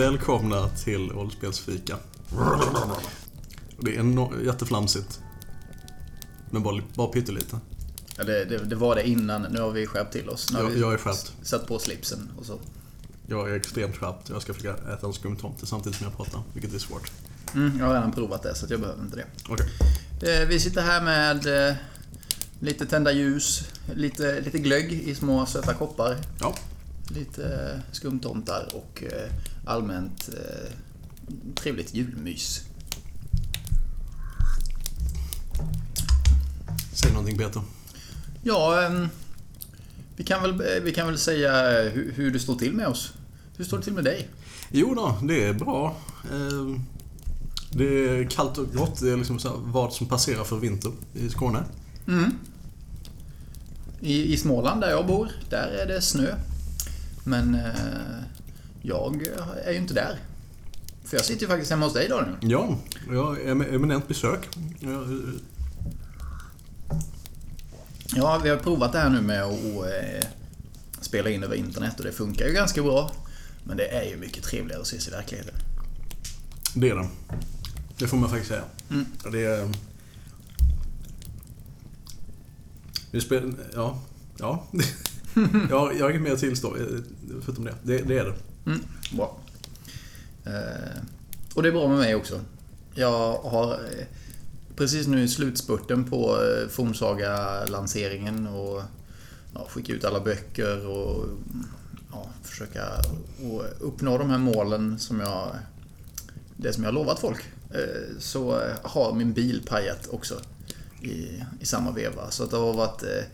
välkomna till Rollspelsfika. Det är no- jätteflamsigt. Men bara, bara pyttelite. Ja, det, det, det var det innan. Nu har vi skärpt till oss. Nu har Jag, vi jag är skärpt. satt på slipsen och så. Jag är extremt skärpt. Jag ska försöka äta en skumtomte samtidigt som jag pratar, vilket är svårt. Mm, jag har redan provat det så jag behöver inte det. Okej. Eh, Vi sitter här med eh, lite tända ljus, lite, lite glögg i små söta koppar, Ja. Lite skumtomtar och eh, allmänt eh, trevligt julmys. Säg någonting Peter. Ja, ehm, vi kan väl, eh, vi kan väl säga hur, hur det står till med oss. Hur står det till med dig? Jo då, det är bra. Eh, Det är kallt och grått. Det är liksom vad som passerar för vinter i Skåne. Mm. I, I Småland där jag bor, där är det snö. Men eh, jag är ju inte där. För jag sitter ju faktiskt hemma hos dig idag nu. Ja, jag är med eminent besök. Jag, Ja, vi har provat det här nu med att eh, spela in över internet och det funkar ju ganska bra. Men det är ju mycket trevligare att ses i verkligheten. Det är det. Det får man faktiskt säga. Mm. Det är... Det spel... Ja. Ja. jag, Jag har inget mer att tillstå eh, förutom det. Det, det är det. Mm, bra. Eh, och det är bra med mig också. Jag har eh, precis nu i slutspurten på eh, Fornsaga-lanseringen och ja, skicka ut alla böcker och ja, försöka och uppnå de här målen som jag det som jag har lovat folk. Eh, så har min bil pajat också i, i samma veva. Så att det har varit eh,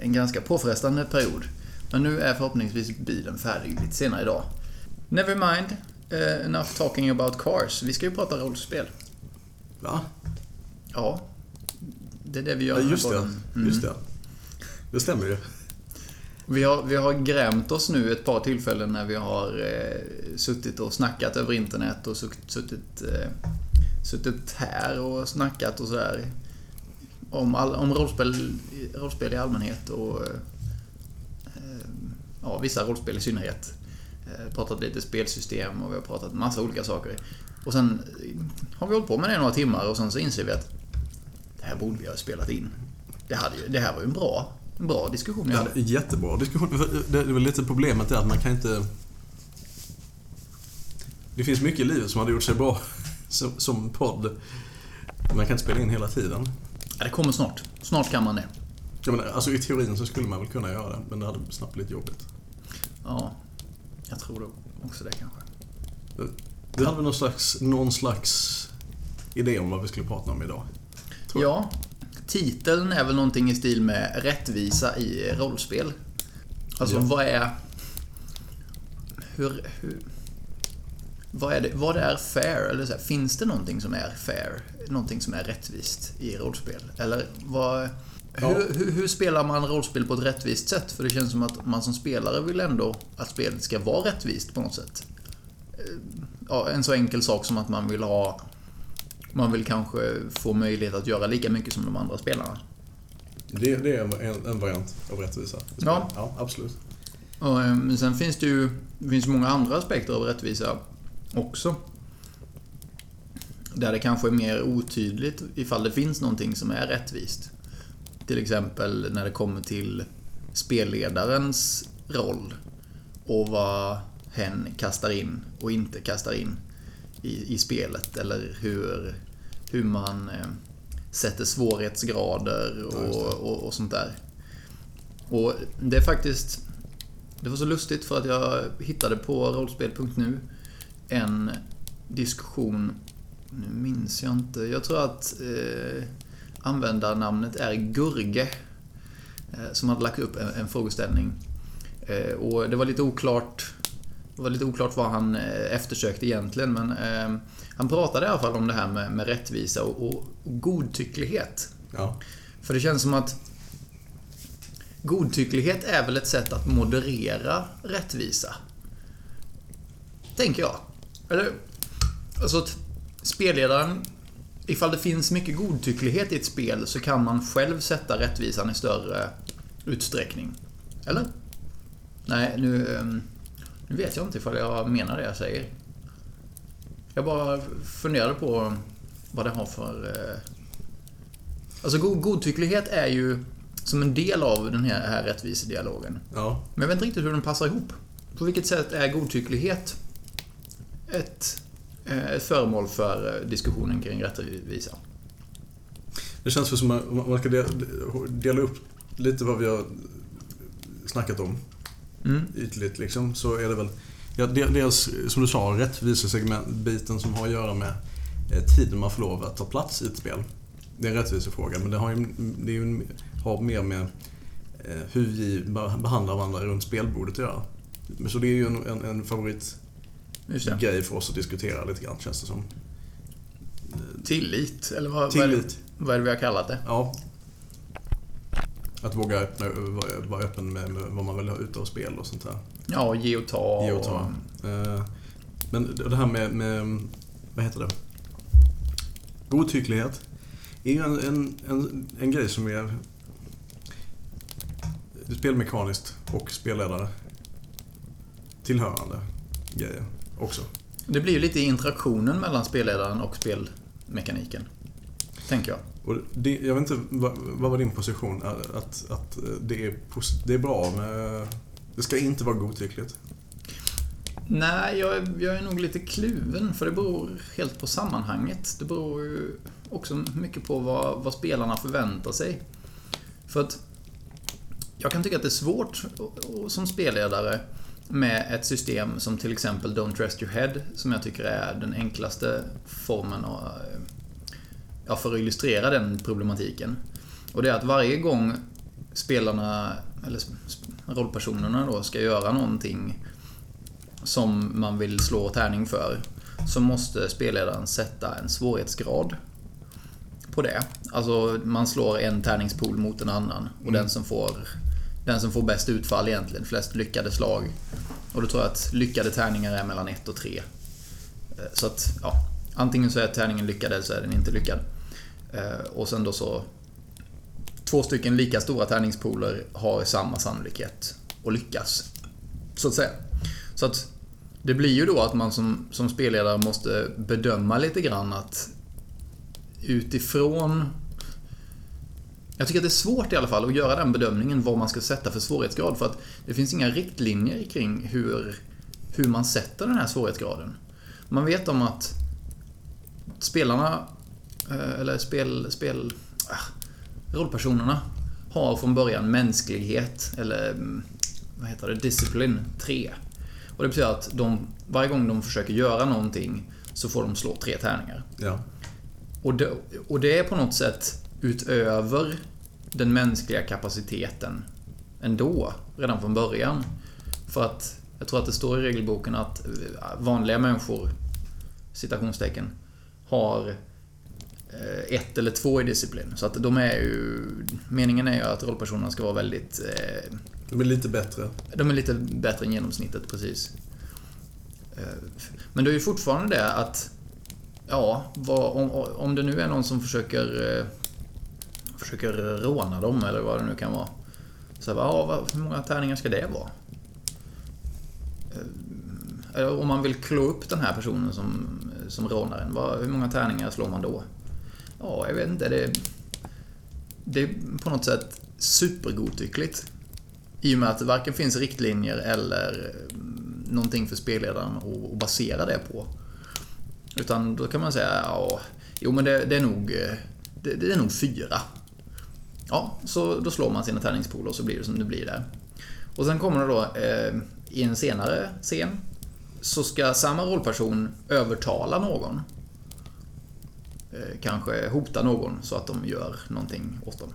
en ganska påfrestande period. Men nu är förhoppningsvis bilen färdig lite senare idag. Never mind. Uh, enough talking about cars. Vi ska ju prata rollspel. Va? Ja. Det är det vi gör. Ja, just det. Mm. Just det. Det stämmer ju. Vi har, vi har grämt oss nu ett par tillfällen när vi har eh, suttit och snackat över internet och sutt- suttit, eh, suttit här och snackat och sådär. Om, all, om rollspel, rollspel i allmänhet och eh, ja, vissa rollspel i synnerhet. Eh, pratat lite spelsystem och vi har pratat massa olika saker. Och sen har vi hållit på med det några timmar och sen så inser vi att det här borde vi ha spelat in. Det, hade, det här var ju en bra, en bra diskussion vi Ja, hade. jättebra diskussion. Det är väl lite problemet är att man kan inte... Det finns mycket i livet som hade gjort sig bra som, som podd. Man kan inte spela in hela tiden. Ja, det kommer snart. Snart kan man det. Jag menar, alltså i teorin så skulle man väl kunna göra det, men det hade snabbt blivit jobbigt. Ja, jag tror det också det kanske. Du hade väl någon slags, någon slags idé om vad vi skulle prata om idag? Ja, titeln är väl någonting i stil med rättvisa i rollspel. Alltså, Ja. vad är... Hur... hur vad är, det, vad är fair? Eller så här, finns det någonting som är fair? Någonting som är rättvist i rollspel? Eller vad... Ja. Hur, hur, hur spelar man rollspel på ett rättvist sätt? För det känns som att man som spelare vill ändå att spelet ska vara rättvist på något sätt. Eh, Ja, en så enkel sak som att man vill ha... Man vill kanske få möjlighet att göra lika mycket som de andra spelarna. Det, det är en, en variant av rättvisa. Ja. ja absolut. Och, eh, sen finns det ju finns många andra aspekter av rättvisa också. Där det kanske är mer otydligt ifall det finns någonting som är rättvist. Till exempel när det kommer till spelledarens roll och vad hen kastar in och inte kastar in i, i spelet. Eller hur, hur man eh, sätter svårighetsgrader Ja, och, det. och, och sånt där. Och det är faktiskt... Det var så lustigt för att jag hittade på rollspel.nu en diskussion, nu minns jag inte, jag tror att eh, användarnamnet är Gurge. eh, som hade lagt upp en, en frågeställning. Eh, och det var lite oklart det var lite oklart vad han eh, eftersökte egentligen men eh, han pratade i alla fall om det här med, med rättvisa och, och, och godtycklighet. Ja. För det känns som att godtycklighet är väl ett sätt att moderera rättvisa. Tänker jag. Eller, alltså spelledaren, ifall det finns mycket godtycklighet i ett spel så kan man själv sätta rättvisan i större utsträckning. Eller? Nej, nu, ehm, nu vet jag inte ifall jag menar det jag säger. Jag bara funderade på vad det har för... eh, Alltså god- godtycklighet är ju som en del av den här, här rättvisedialogen. Ja. Men jag vet inte riktigt hur den passar ihop. På vilket sätt är godtycklighet ett, eh, ett föremål för eh, diskussionen kring rättvisa? Det känns som att man ska de- dela upp lite vad vi har snackat om Mm. ytligt liksom, så är det väl ja, de- dels, som du sa, rättvisesegment-biten som har att göra med eh, tiden man får lov att ta plats i ett spel. Det är en rättvisefråga, men det har, ju, det ju, har mer med hur vi be- behandlar varandra runt spelbordet att göra. Så det är ju en, en, en Just det. favoritgrej för oss att diskutera lite grann, känns det som. Tillit, eller vad, vad, är det, Tillit. vad är det vi har kallat det? Ja. Att våga öppna, vara, öppen med, med vad man vill ha ute av spel och sånt där. Ja, ge och ta. Ge och ta. Eh, Men det här med, med, vad heter det? Godtycklighet är ju en, en, en, en grej som är spelmekaniskt och spelledare tillhörande grejer också. Det blir ju lite interaktionen mellan spelledaren och spelmekaniken. Tänker jag. Och det, jag vet inte, vad, vad var din position? Att, att det, är, det är bra med... Det ska inte vara godtyckligt. Nej, jag är, jag är nog lite kluven för det beror helt på sammanhanget. Det beror ju också mycket på vad, vad spelarna förväntar sig. För att jag kan tycka att det är svårt som spelledare med ett system som till exempel Don't Rest Your Head som jag tycker är den enklaste formen av, ja, för att illustrera den problematiken. Och det är att varje gång spelarna, eller rollpersonerna då, ska göra någonting som man vill slå tärning för så måste spelledaren sätta en svårighetsgrad på det. Alltså man slår en tärningspool mot en annan och den som får den som får bäst utfall egentligen, flest lyckade slag. Och då tror jag att lyckade tärningar är mellan 1 och 3. Eh, så att, ja, antingen så är tärningen lyckad eller så är den inte lyckad. Eh, och sen då så Två stycken lika stora tärningspooler har samma sannolikhet att lyckas. Så att säga. Så att det blir ju då att man som, som spelledare måste bedöma lite grann att utifrån jag tycker att det är svårt i alla fall att göra den bedömningen vad man ska sätta för svårighetsgrad för att det finns inga riktlinjer kring hur, hur man sätter den här svårighetsgraden. Man vet om att spelarna, eh, eller spel, spel, ah, rollpersonerna har från början mänsklighet, eller mm, vad heter det, disciplin 3. Och det betyder att de, varje gång de försöker göra någonting så får de slå tre tärningar. Ja. Och det, och det är på något sätt utöver den mänskliga kapaciteten ändå, redan från början. För att jag tror att det står i regelboken att eh, vanliga människor, citationstecken, har eh, ett eller två i disciplin. Så att de är ju... Meningen är ju att rollpersonerna ska vara väldigt... eh, Det blir lite bättre. De är lite bättre än genomsnittet, precis. Men det är ju fortfarande det att... Ja, vad, om, om det nu är någon som försöker... Försöker råna dem, eller vad det nu kan vara. Så här, ja, hur många tärningar ska det vara? Eh, eller Om man vill klå upp den här personen som, som rånaren, vad, hur många tärningar slår man då? Ja, jag vet inte. Det, det är på något sätt supergodtyckligt. I och med att det varken finns riktlinjer eller mm, någonting för spelledaren att- basera det på. Utan då kan man säga, ja, jo men det, det är nog eh, det, det är nog fyra. Ja, så då slår man sina tärningspooler och så blir det som det blir där. Och sen kommer det då eh, i en senare scen så ska samma rollperson övertala någon. Eh, kanske hota någon så att de gör någonting åt dem.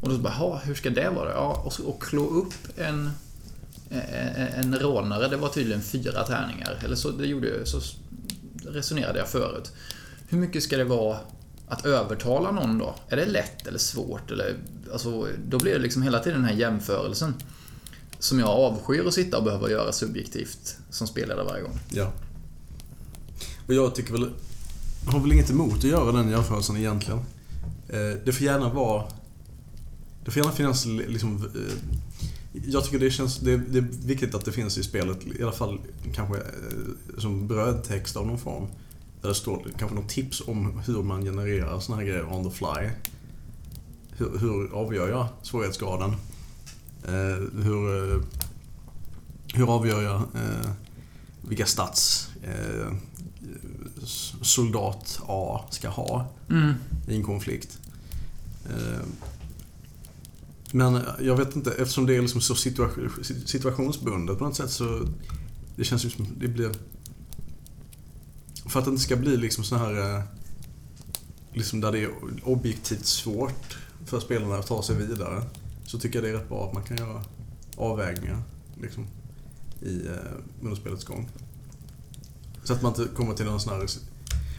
Och då bara, hur ska det vara? Ja, och, så- och klå upp en, en, en rånare, det var tydligen fyra tärningar. Eller så, det gjorde jag, så resonerade jag förut. Hur mycket ska det vara att övertala någon då? Är det lätt eller svårt? Eller, alltså, då blir det liksom hela tiden den här jämförelsen. Som jag avskyr att sitta och behöva göra subjektivt som spelare varje gång. Ja. Och jag tycker väl... Jag har väl inget emot att göra den jämförelsen egentligen. Eh, det får gärna vara... Det får gärna finnas liksom... Eh, jag tycker det känns... Det är, det är viktigt att det finns i spelet, i alla fall kanske eh, som brödtext av någon form. Där det står kanske något tips om hur man genererar såna här grejer on the fly. Hur, hur avgör jag svårighetsgraden? Eh, Hur... eh, Hur avgör jag eh, vilka stats eh, soldat A ska ha Mm. i en konflikt. Eh, men jag vet inte, eftersom det är liksom så situation, situationsbundet på något sätt så det känns ju som det blir... För att det inte ska bli liksom så här... Eh, liksom där det är objektivt svårt för spelarna att ta sig vidare. Så tycker jag det är rätt bra att man kan göra avvägningar liksom, i, eh, under spelets gång. Så att man inte kommer till någon sån här...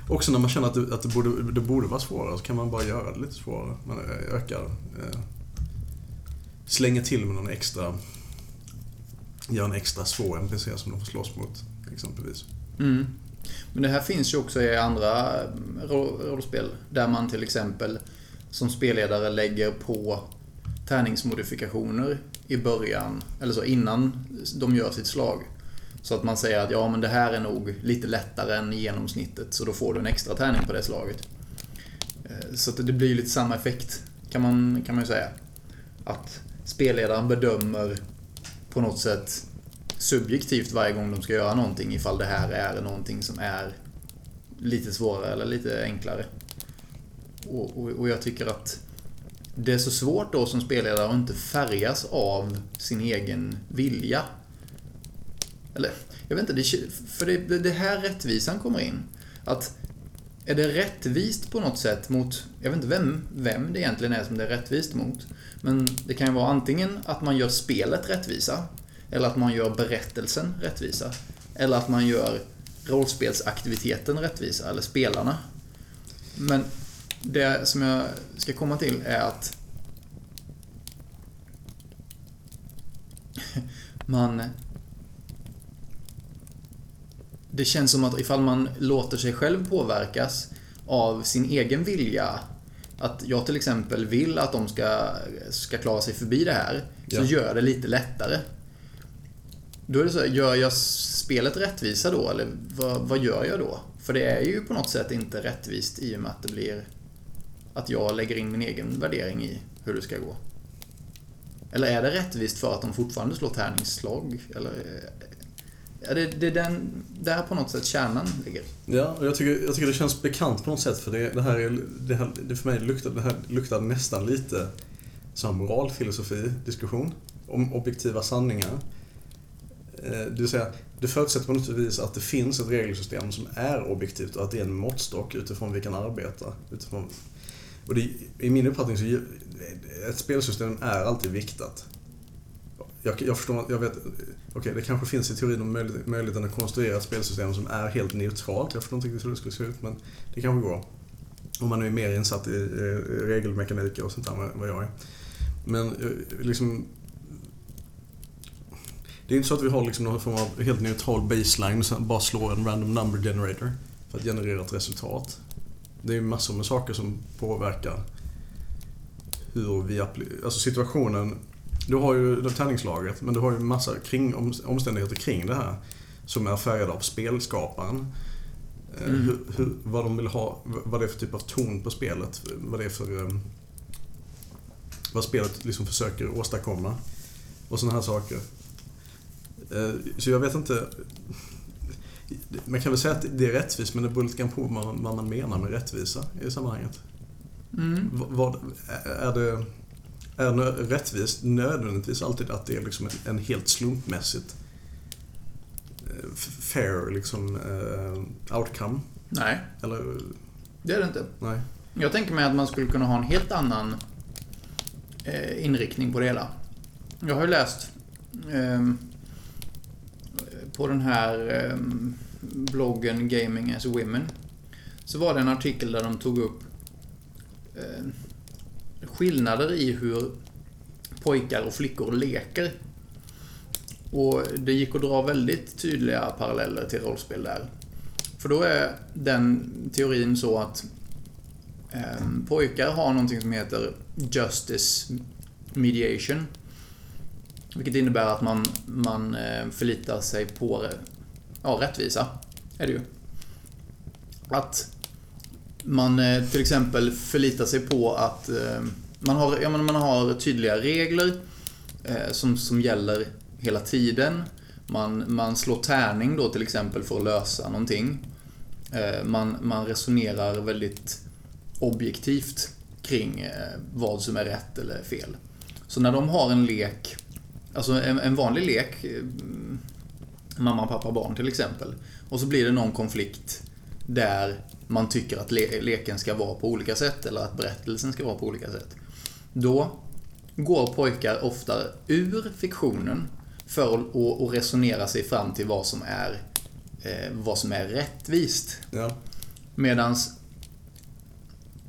Också när man känner att det, att det, borde, det borde vara svårare så kan man bara göra det lite svårare. Man eh, ökar... Eh, slänger till med någon extra... Gör en extra svår NPC som de får slåss mot, exempelvis. Mm. Men det här finns ju också i andra eh, rollspel. Där man till exempel som spelledare lägger på tärningsmodifikationer i början, eller så innan de gör sitt slag. Så att man säger att ja, men det här är nog lite lättare än genomsnittet, så då får du en extra tärning på det slaget. Eh, så att det blir lite samma effekt, kan man, kan man ju säga. Att spelledaren bedömer på något sätt subjektivt varje gång de ska göra någonting ifall det här är någonting som är lite svårare eller lite enklare. Och, och, och jag tycker att det är så svårt då som spelledare att inte färgas av sin egen vilja. Eller, jag vet inte, det, för det, det, det här rättvisan kommer in. Att är det rättvist på något sätt mot, jag vet inte vem, vem det egentligen är som det är rättvist mot. Men det kan ju vara antingen att man gör spelet rättvisa, eller att man gör berättelsen rättvisa. Eller att man gör rollspelsaktiviteten rättvisa, eller spelarna. Men det som jag ska komma till är att man... Det känns som att ifall man låter sig själv påverkas av sin egen vilja att jag till exempel vill att de ska, ska klara sig förbi det här, så Ja. gör det lite lättare. Då är det så här, gör jag spelet rättvisa då, eller vad, vad gör jag då? För det är ju på något sätt inte rättvist i och med att det blir att jag lägger in min egen värdering i hur det ska gå. Eller är det rättvist för att de fortfarande slår tärningsslag? Eller är det, det är den, där på något sätt kärnan ligger. Ja, och jag tycker, jag tycker det känns bekant på något sätt för det, det här är, det, här, det för mig luktar, det här luktar nästan lite som moralfilosofi, diskussion om objektiva sanningar. Eh, det vill säga, det förutsätter på något vis att det finns ett regelsystem som är objektivt och att det är en måttstock utifrån vilken arbeta. Utifrån, och det, I min uppfattning så är ett spelsystem är alltid viktat. Jag, jag förstår, jag vet, okej det kanske finns i teorin om möjlig- möjligheten att konstruera ett spelsystem som är helt neutralt. Jag förstår inte riktigt hur det skulle se ut men det kanske går. Om man är mer insatt i regelmekaniker och sånt där än vad jag är. Men eh, liksom... Det är inte så att vi har liksom någon form av helt neutral baseline och bara slår en random number generator för att generera ett resultat. Det är ju massor med saker som påverkar hur vi Alltså situationen. Du har ju det tärningslaget men du har ju massa kring, om, omständigheter kring det här som är färgade av spelskaparen. Eh, Mm. Hur, hur, vad de vill ha, vad det är för typ av ton på spelet. Vad det är för... eh, Vad spelet liksom försöker åstadkomma. Och sådana här saker. Eh, Så jag vet inte... Man kan väl säga att det är rättvist men det beror lite grann på vad man, menar med rättvisa i sammanhanget. Mm. Vad, är det... Är rättvist nödvändigtvis alltid att det är liksom en, helt slumpmässigt eh, fair liksom eh, outcome? Nej, Eller det är det inte. nej? Jag tänker mig att man skulle kunna ha en helt annan inriktning på det hela. Jag har ju läst eh, på den här ehm, bloggen Gaming as Women. Så var det en artikel där de tog upp eh, skillnader i hur pojkar och flickor leker. Och det gick att dra väldigt tydliga paralleller till rollspel där. För då är den teorin så att eh, pojkar har någonting som heter Justice Mediation. Vilket innebär att man, man eh, förlitar sig på ja, rättvisa. Är det ju. Att man eh, till exempel förlitar sig på att eh, man har, ja, man har tydliga regler som, som gäller hela tiden. Man, man slår tärning då till exempel för att lösa någonting. Man, man resonerar väldigt objektivt kring vad som är rätt eller fel. Så när de har en lek, alltså en, en vanlig lek, mamma, pappa, barn till exempel. Och så blir det någon konflikt där man tycker att le leken ska vara på olika sätt eller att berättelsen ska vara på olika sätt. Då går pojkar ofta ur fiktionen för att resonera sig fram till vad som är, eh, vad som är rättvist. Ja. Medans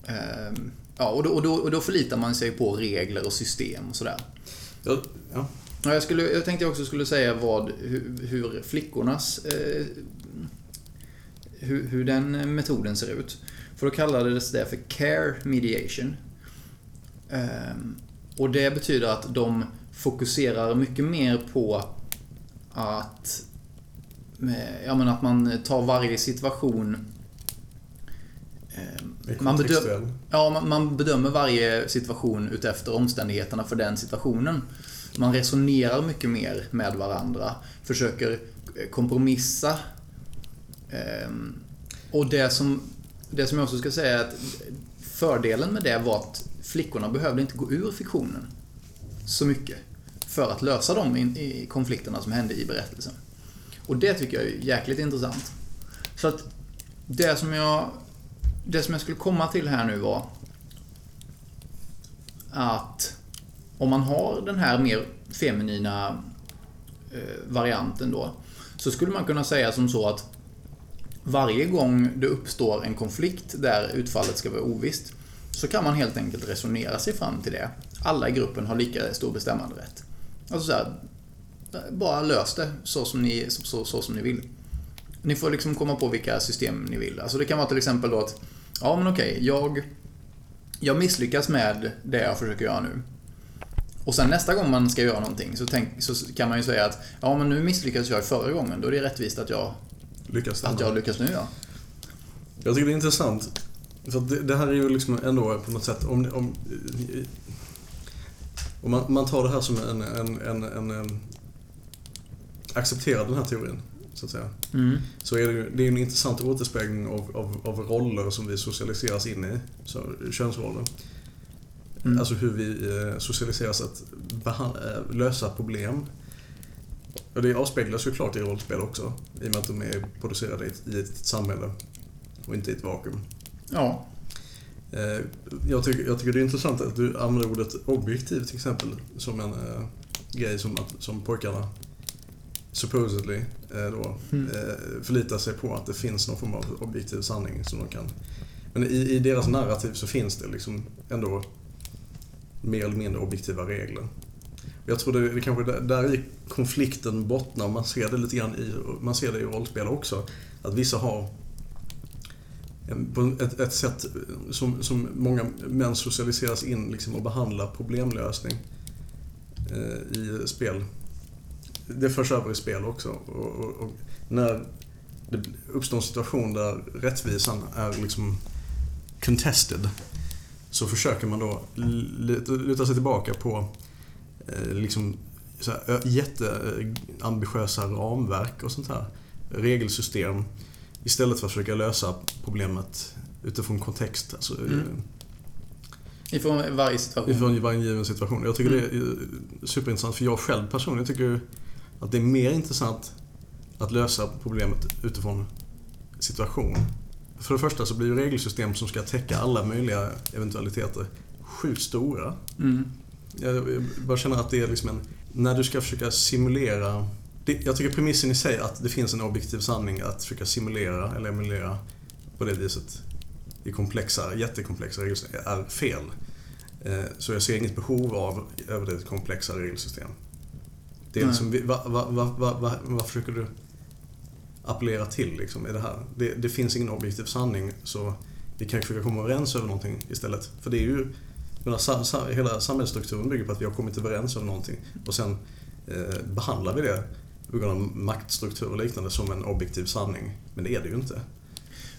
eh, Ja, och då, och, då, och då förlitar man sig på regler och system och sådär. Ja, ja. Ja, jag, skulle, jag tänkte jag också skulle säga vad, hur, hur flickornas... Eh, hur, hur den metoden ser ut. För då kallades det för care mediation. Eh, och det betyder att de fokuserar mycket mer på att... Eh, ja, men att man tar varje situation eh, man, bedöm, ja, man bedömer varje situation utefter omständigheterna för den situationen. Man resonerar mycket mer med varandra. Försöker eh, kompromissa. Ehm, och det som, det som jag också ska säga är att fördelen med det var att flickorna behövde inte gå ur fiktionen så mycket för att lösa de konflikterna som hände i berättelsen. Och det tycker jag är jäkligt intressant. Så att det som jag, det som jag skulle komma till här nu var att om man har den här mer feminina eh, varianten då, så skulle man kunna säga som så att varje gång det uppstår en konflikt där utfallet ska vara ovisst, så kan man helt enkelt resonera sig fram till det. Alla i gruppen har lika stor bestämmanderätt. Alltså så här, bara lös det så som, ni, så, så som ni vill. Ni får liksom komma på vilka system ni vill. Alltså det kan vara till exempel då att, ja men okej, jag, jag misslyckas med det jag försöker göra nu. Och sen nästa gång man ska göra någonting så, tänk, så kan man ju säga att ja men nu misslyckades jag förra gången, då är det rättvist att jag lyckas, att jag lyckas nu ja. Jag tycker det är intressant. För det, det, här är ju liksom ändå på något sätt om, om, om man, man, tar det här som en, en, en, en, en accepterar den här teorin så att säga. Mm. Så är det, ju, det är en intressant återspegling av, av, av roller som vi socialiseras in i. Så, könsroller. Mm. Alltså hur vi eh, socialiseras att eh, lösa problem. Och det avspeglas ju klart i rollspel också. I och med att de är producerade i ett, i ett samhälle och inte i ett vakuum. Ja. Eh, jag tycker, jag tycker det är intressant att du använder ordet objektiv till exempel som en äh, grej som, att, som pojkarna supposedly äh, då, mm. äh, förlitar sig på att det finns någon form av objektiv sanning som de kan... Men i, i deras narrativ så finns det liksom ändå mer eller mindre objektiva regler. Jag tror det, det kanske är där i konflikten bottnar. Man ser det lite grann i, man ser det i rollspel också. Att vissa har ett, ett sätt som, som många män socialiseras in liksom och behandlar problemlösning eh, i spel. Det förs över i spel också. Och, och, och när det uppstår en situation där rättvisan är liksom contested så försöker man då luta sig tillbaka på eh, liksom så här, jätteambitiösa ramverk och sånt här. Regelsystem. Istället för att försöka lösa problemet utifrån kontext. Alltså, mm. Eh, ifrån varje situation? Ifrån varje given situation. Jag tycker mm. det är superintressant för jag själv personligen tycker att det är mer intressant att lösa problemet utifrån situation för det första så blir ju regelsystem som ska täcka alla möjliga eventualiteter sjukt stora. Mm. Jag bara känner att det är liksom en... När du ska försöka simulera... Det, jag tycker premissen i sig att det finns en objektiv sanning att försöka simulera eller emulera på det viset i komplexa, jättekomplexa regelsystem är fel. Eh, så jag ser inget behov av överdrivet komplexa regelsystem. Det är liksom, vad va, va, va, vad försöker du appellera till liksom, i det här? Det, det, finns ingen objektiv sanning så vi kan försöka komma överens över någonting istället. För det är ju, menar, hela samhällsstrukturen bygger på att vi har kommit överens över någonting och sen eh, behandlar vi det på grund av maktstruktur och liknande som en objektiv sanning. Men det är det ju inte.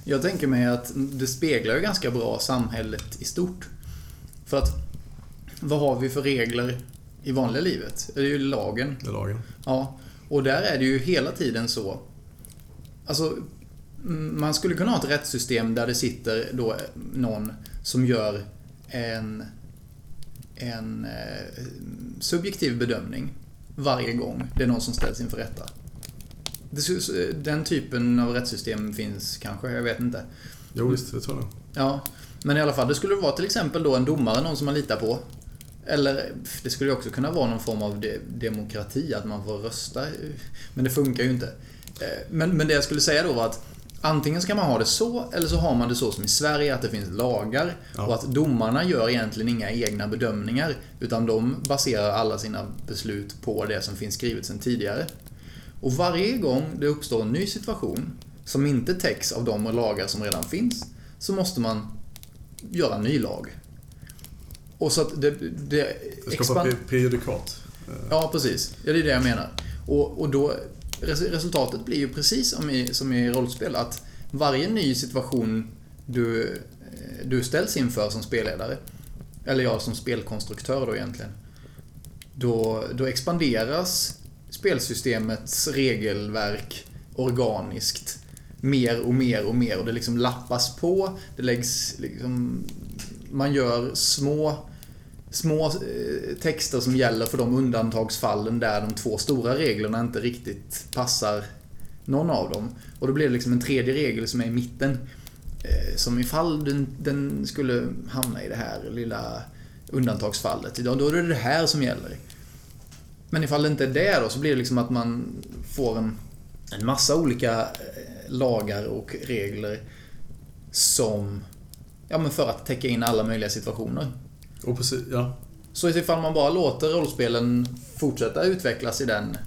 Jag tänker mig att det speglar ju ganska bra samhället i stort. För att, vad har vi för regler i vanliga livet? Det är ju lagen. Det är lagen. Ja, och där är det ju hela tiden så. Alltså, man skulle kunna ha ett rättssystem där det sitter då någon som gör en, en eh, subjektiv bedömning varje gång det är någon som ställs inför rätta. Den typen av rättssystem finns kanske, jag vet inte. Jo, visst, det tror jag. Ja, men i alla fall, det skulle vara till exempel då en domare, någon som man litar på. Eller det skulle också kunna vara någon form av de demokrati, att man får rösta. Men det funkar ju inte. Eh, men, men det jag skulle säga då var att Antingen ska man ha det så, eller så har man det så som i Sverige, att det finns lagar ja. och att domarna gör egentligen inga egna bedömningar. Utan de baserar alla sina beslut på det som finns skrivet sedan tidigare. Och varje gång det uppstår en ny situation som inte täcks av de lagar som redan finns, så måste man göra en ny lag. Och så att det... Det, skapar prejudikat. Ja, precis. Ja, det är det jag menar. Och, och då... Resultatet blir ju precis som i, som i rollspel, att varje ny situation du, eh, du ställs inför som spelledare, eller jag som spelkonstruktör då egentligen, då, då expanderas spelsystemets regelverk organiskt mer och mer och mer och det liksom lappas på. Det läggs liksom... Man gör små små eh, texter som gäller för de undantagsfallen där de två stora reglerna inte riktigt passar någon av dem. Och då blir det liksom en tredje regel som är i mitten. Eh, som ifall den, den skulle hamna i det här lilla undantagsfallet, då är det det här som gäller. Men ifall det inte är det då så blir det liksom att man får en, en massa olika eh, lagar och regler som... Ja men för att täcka in alla möjliga situationer. Och precis, ja. Så ifall man bara låter rollspelen fortsätta utvecklas i den,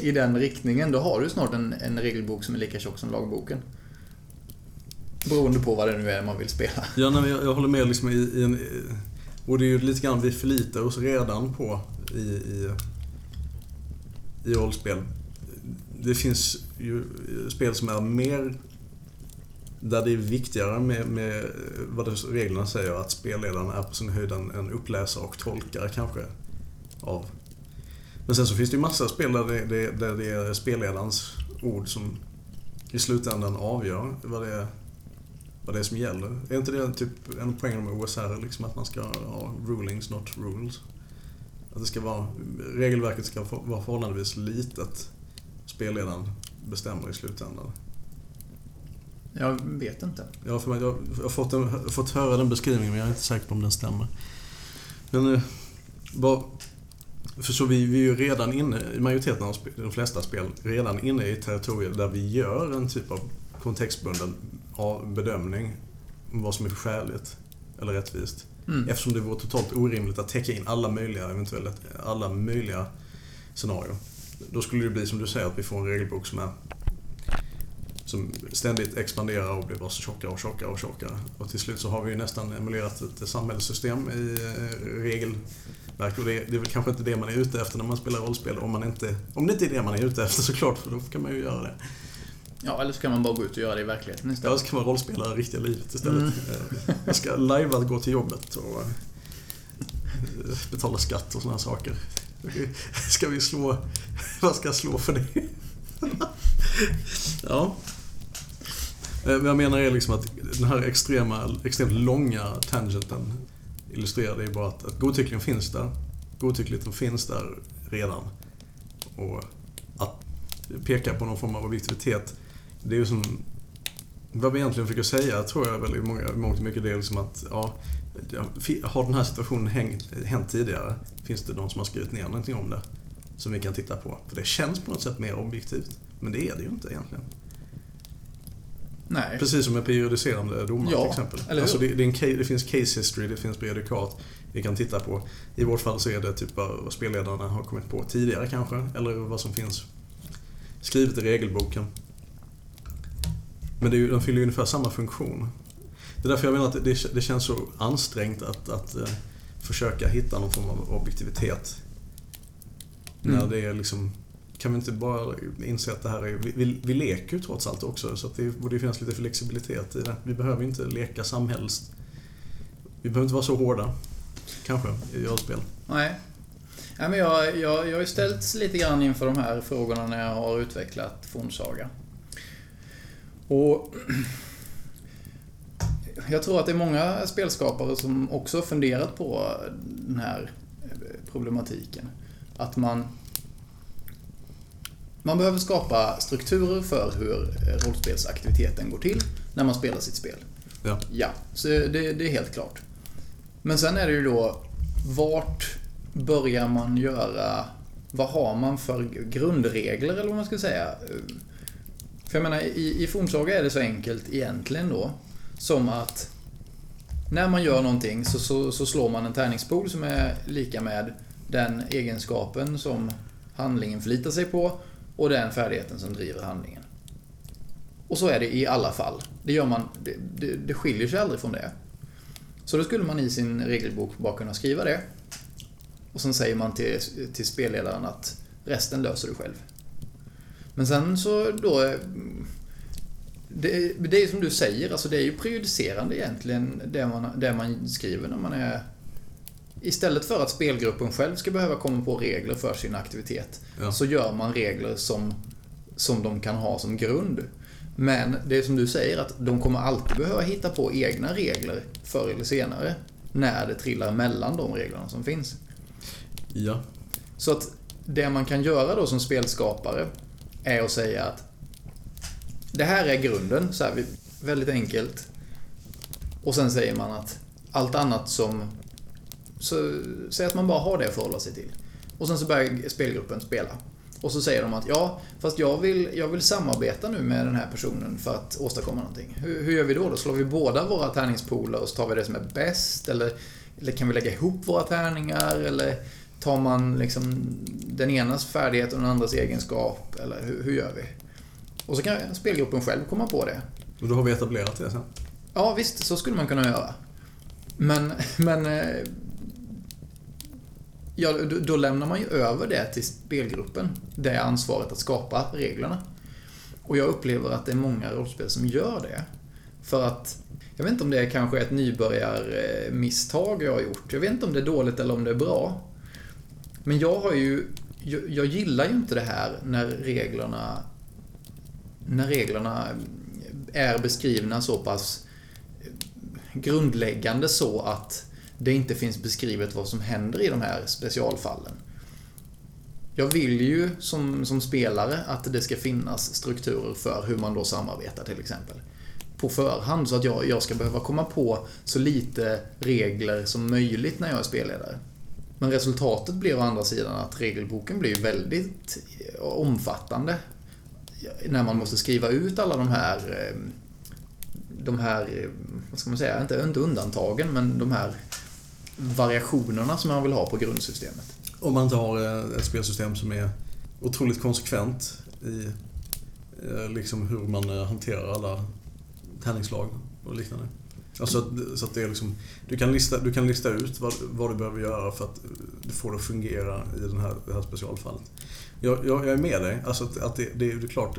i den riktningen, då har du snart en, en regelbok som är lika tjock som lagboken. Beroende på vad det nu är man vill spela. Ja, nej, jag, jag håller med liksom i, i en... Och det är ju lite grann vi förlitar oss redan på i, i, i rollspel. Det finns ju spel som är mer där det är viktigare med, med vad reglerna säger, att spelledaren är på sin höjd en, en uppläsare och tolkare kanske. Av. Men sen så finns det ju massa spel där det, det, där det är spelledarens ord som i slutändan avgör vad det är, vad det är som gäller. Är inte det typ en poäng med OSR, liksom att man ska ha rulings, not rules? Att det ska vara, regelverket ska vara förhållandevis litet. Spelledaren bestämmer i slutändan. Jag vet inte. Ja, för jag har fått, en, fått höra den beskrivningen men jag är inte säker på om den stämmer. Men bara, eh, för så vi, vi är ju redan inne, i majoriteten av spel, de flesta spel, redan inne i territorier där vi gör en typ av kontextbunden bedömning om vad som är skäligt eller rättvist. Mm. Eftersom det vore totalt orimligt att täcka in alla möjliga, eventuella, alla möjliga scenarier. Då skulle det bli som du säger, att vi får en regelbok som är som ständigt expanderar och blir bara tjockare och tjockare och tjockare. Och till slut så har vi nästan emulerat ett samhällssystem i eh, regelverk. Och det, är, det är väl kanske inte det man är ute efter när man spelar rollspel. Om, man inte, om det inte är det man är ute efter såklart, för då kan man ju göra det. Ja, eller så kan man bara gå ut och göra det i verkligheten istället. Ja, så kan man rollspela det riktiga livet istället. Mm. Eh, jag ska lajva att gå till jobbet och eh, betala skatt och sådana saker. Ska vi slå... Vad ska jag slå för det? ja. Eh, vad jag menar är liksom att den här extrema, extremt långa tangenten illustrerar det ju bara att, att godtyckligheten finns där. Godtyckligheten finns där redan. Och att peka på någon form av objektivitet, det är ju som... Vad vi egentligen försöker säga tror jag väldigt i mångt och mycket det är liksom att, ja, Har den här situationen hänt tidigare? Finns det någon som har skrivit ner någonting om det? Som vi kan titta på? För det känns på något sätt mer objektivt. Men det är det ju inte egentligen. Nej. Precis som med periodiserande domar Ja, till exempel. eller? Alltså det, det, är en, det finns case history, det finns prejudikat vi kan titta på. I vårt fall så är det typ vad spelledarna har kommit på tidigare kanske, eller vad som finns skrivet i regelboken. Men det är den fyller ju ungefär samma funktion. Det är därför jag menar att det, det känns så ansträngt att, att eh, försöka hitta någon form av objektivitet. När Mm. det är liksom kan vi inte bara inse att det här är... Vi, vi, leker ju trots allt också, så att det borde finnas lite flexibilitet i det. Vi behöver inte leka samhälls... Vi behöver inte vara så hårda, kanske, i rollspel. Nej. Nej, men jag, jag, jag har ju ställts lite grann inför de här frågorna när jag har utvecklat Fornsaga. Och jag tror att det är många spelskapare som också har funderat på den här problematiken. Att man man behöver skapa strukturer för hur rollspelsaktiviteten går till när man spelar sitt spel. Ja. Ja, så det, det är helt klart. Men sen är det ju då, vart börjar man göra, vad har man för grundregler eller vad man ska säga? För jag menar, i, i fornsaga är det så enkelt egentligen då, som att när man gör någonting så, så, så slår man en tärningspool som är lika med den egenskapen som handlingen förlitar sig på och den färdigheten som driver handlingen. Och så är det i alla fall. Det, gör man, det, det, det skiljer sig aldrig från det. Så då skulle man i sin regelbok bara kunna skriva det. Och sen säger man till, till spelledaren att resten löser du själv. Men sen så då... Det, det är som du säger, alltså det är ju prejudicerande egentligen det man, det man skriver när man är... Istället för att spelgruppen själv ska behöva komma på regler för sin aktivitet Ja. så gör man regler som, som de kan ha som grund. Men det är som du säger att de kommer alltid behöva hitta på egna regler förr eller senare. När det trillar mellan de reglerna som finns. Ja. Så att det man kan göra då som spelskapare är att säga att det här är grunden, så här, väldigt enkelt. Och sen säger man att allt annat som... Så, säg att man bara har det att förhålla sig till. Och sen så börjar spelgruppen spela. Och så säger de att ja, fast jag vill, jag vill samarbeta nu med den här personen för att åstadkomma någonting. Hur, hur gör vi då? Då slår vi båda våra tärningspooler och så tar vi det som är bäst? Eller, eller kan vi lägga ihop våra tärningar? Eller tar man liksom den enas färdighet och den andras egenskap? Eller hur, hur gör vi? Och så kan spelgruppen själv komma på det. Och då har vi etablerat det sen. Ja, visst, så skulle man kunna göra. Men, men... Ja, då, lämnar man ju över det till spelgruppen. Det ansvaret att skapa reglerna. Och jag upplever att det är många rollspel som gör det. För att... Jag vet inte om det är kanske ett nybörjarmisstag jag har gjort. Jag vet inte om det är dåligt eller om det är bra. Men jag har ju... Jag, jag gillar ju inte det här när reglerna... När reglerna är beskrivna så pass grundläggande så att det inte finns beskrivet vad som händer i de här specialfallen. Jag vill ju som, som spelare att det ska finnas strukturer för hur man då samarbetar till exempel. På förhand så att jag, jag ska behöva komma på så lite regler som möjligt när jag är spelledare. Men resultatet blir å andra sidan att regelboken blir väldigt eh, omfattande. När man måste skriva ut alla de här eh, de här, eh, vad ska man säga, inte, inte undantagen, men de här variationerna som man vill ha på grundsystemet. Om man inte har eh, ett spelsystem som är otroligt konsekvent i eh, liksom hur man eh, hanterar alla tärningslag och liknande. Alltså så att det är liksom, du, kan lista, du kan lista ut vad, vad du behöver göra för att få det att fungera i den här, det här specialfallet. Jag, jag, jag är med dig. Alltså att, att det, det, är, det är klart,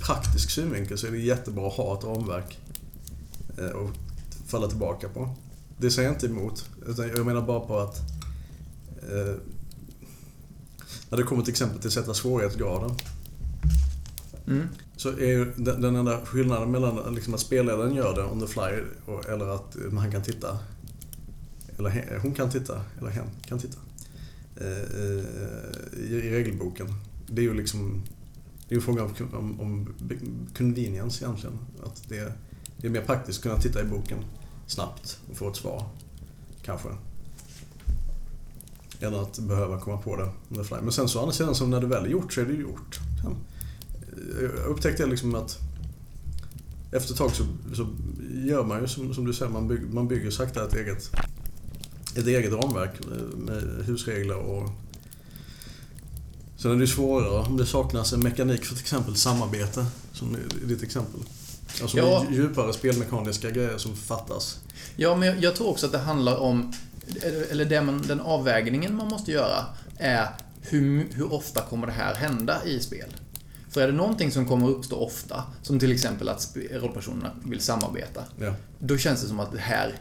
praktisk synvinkel så är det jättebra att ha ett ramverk att falla tillbaka på. Det säger jag inte emot. Utan jag menar bara på att eh, när det kommer till exempel till att sätta svårighetsgraden Mm. så är ju den, den enda skillnaden mellan liksom att spelledaren gör det on the fly och, eller att han kan titta eller he, hon kan titta, eller hen kan titta eh, i, i regelboken. Det är ju liksom det är ju en fråga om, om, om convenience egentligen. Att det, det är mer praktiskt att kunna titta i boken snabbt och få ett svar. kanske. Än att behöva komma på det fly. Men sen så å andra sidan, så när det väl är gjort så är det ju gjort. Sen, jag upptäckte liksom att efter ett tag så, så gör man ju som, som du säger, man bygger, man bygger sakta ett eget, ett eget ramverk med husregler och Sen är det svårare om det saknas en mekanik för till exempel samarbete, som i ditt exempel. Alltså Ja. djupare spelmekaniska grejer som fattas. Ja, men jag, jag tror också att det handlar om, eller det man, den avvägningen man måste göra är hur, hur ofta kommer det här hända i spel? För är det någonting som kommer uppstå ofta, som till exempel att rollpersonerna vill samarbeta, Ja. då känns det som att det här,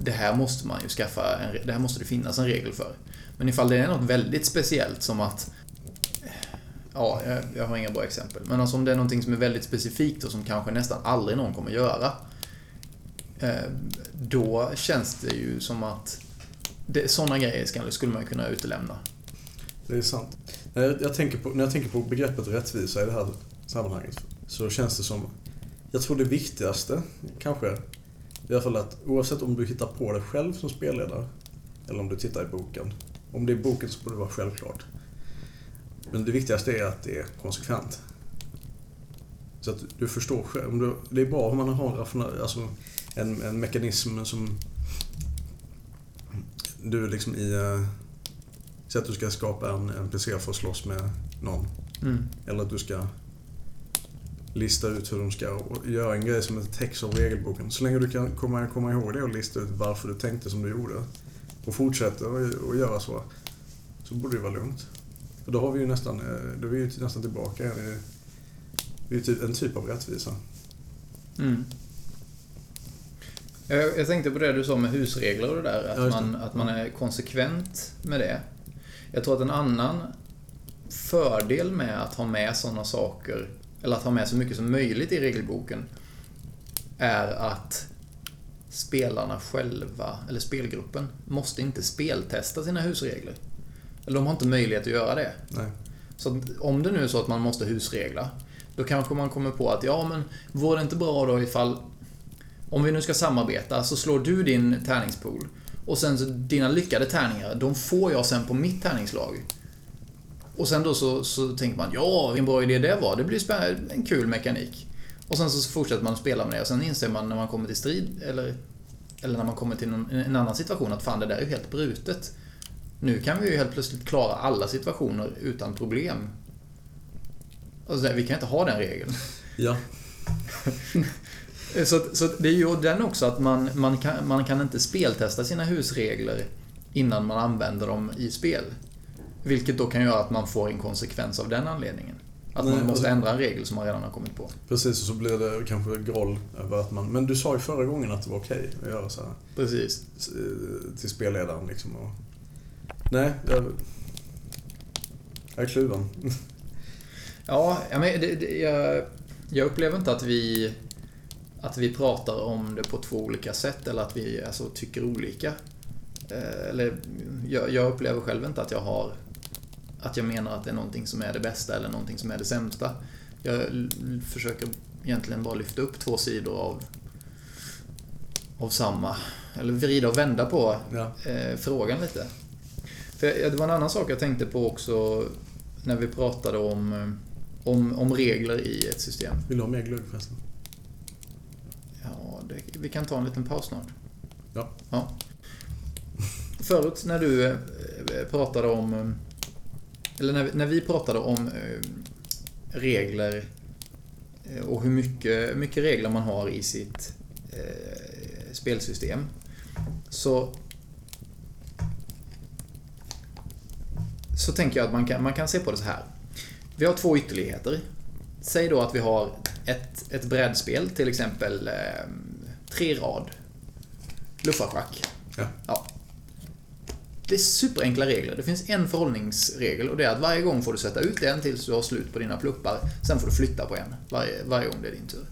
det här måste man ju skaffa, en, det här måste det finnas en regel för. Men ifall det är något väldigt speciellt som att Ja, jag, jag har inga bra exempel. Men alltså om det är någonting som är väldigt specifikt och som kanske nästan aldrig någon kommer göra. Eh, då känns det ju som att det, sådana grejer skulle man kunna utelämna. Det är sant. När jag, jag tänker på, när jag tänker på begreppet rättvisa i det här sammanhanget så känns det som... Jag tror det viktigaste kanske i alla fall att oavsett om du hittar på det själv som spelledare eller om du tittar i boken. Om det är boken så borde det vara självklart. Men det viktigaste är att det är konsekvent. Så att du förstår själv. Det är bra om man har alltså en, en mekanism som du liksom i... eh, Säg att du ska skapa en NPC för att slåss med någon. Mm. Eller att du ska lista ut hur de ska göra en grej som ett text av regelboken. Så länge du kan komma, komma ihåg det och lista ut varför du tänkte som du gjorde och fortsätter och göra så, så borde det vara lugnt. För då har vi ju nästan, eh, då är vi ju nästan tillbaka det är ju typ en typ av rättvisa. Mm. Jag, jag tänkte på det du sa med husregler och det där, att, man, att man är konsekvent med det. Jag tror att en annan fördel med att ha med sådana saker, eller att ha med så mycket som möjligt i regelboken, är att spelarna själva, eller spelgruppen, måste inte speltesta sina husregler. Eller de har inte möjlighet att göra det. Nej. Så om det nu är så att man måste husregla, då kanske man kommer på att ja, men vore det inte bra då ifall... Om vi nu ska samarbeta så slår du din tärningspool och sen så dina lyckade tärningar, de får jag sen på mitt tärningslag. Och sen då så, så tänker man ja, vilken bra idé det var. Det blir en kul mekanik. Och sen så fortsätter man spela med det och sen inser man när man kommer till strid eller, eller när man kommer till någon, en annan situation att fan det där är ju helt brutet. Nu kan vi ju helt plötsligt klara alla situationer utan problem. Och så där, vi kan inte ha den regeln. Ja. Så, så det är ju den också att man, man, kan, man kan inte speltesta sina husregler innan man använder dem i spel. Vilket då kan göra att man får en konsekvens av den anledningen. Att Nej, man måste alltså- ändra en regel som man redan har kommit på. Precis, och så blir det kanske groll över att man... Men du sa ju förra gången att det var okej att göra så här. Precis. eh, till spelledaren liksom. Och... Nej, jag... Jag är kluven. Ja, men det, det, jag, jag upplever inte att vi, att vi pratar om det på två olika sätt eller att vi alltså, tycker olika. Eh, Eller, jag, jag upplever själv inte att jag har att jag menar att det är någonting som är det bästa eller någonting som är det sämsta. Jag försöker egentligen bara lyfta upp två sidor av, av samma, eller vrida och vända på Ja. eh, frågan lite. För det var en annan sak jag tänkte på också när vi pratade om, eh, om, om regler i ett system. Vill du ha mer glögg förresten? Ja, det, vi kan ta en liten paus snart. Ja. ja. Förut när du eh, pratade om... eh, Eller när, vi- när vi pratade om regler och hur mycket, mycket regler man har i sitt eh, spelsystem. Så så tänker jag att man kan, man kan se på det så här. Vi har två ytterligheter. Säg då att vi har ett, ett brädspel, till exempel eh, tre rad. Luffarschack. Ja. Ja. Det är superenkla regler. Det finns en förhållningsregel och det är att varje gång får du sätta ut en tills du har slut på dina pluppar. Sen får du flytta på en varje, varje gång det är din tur.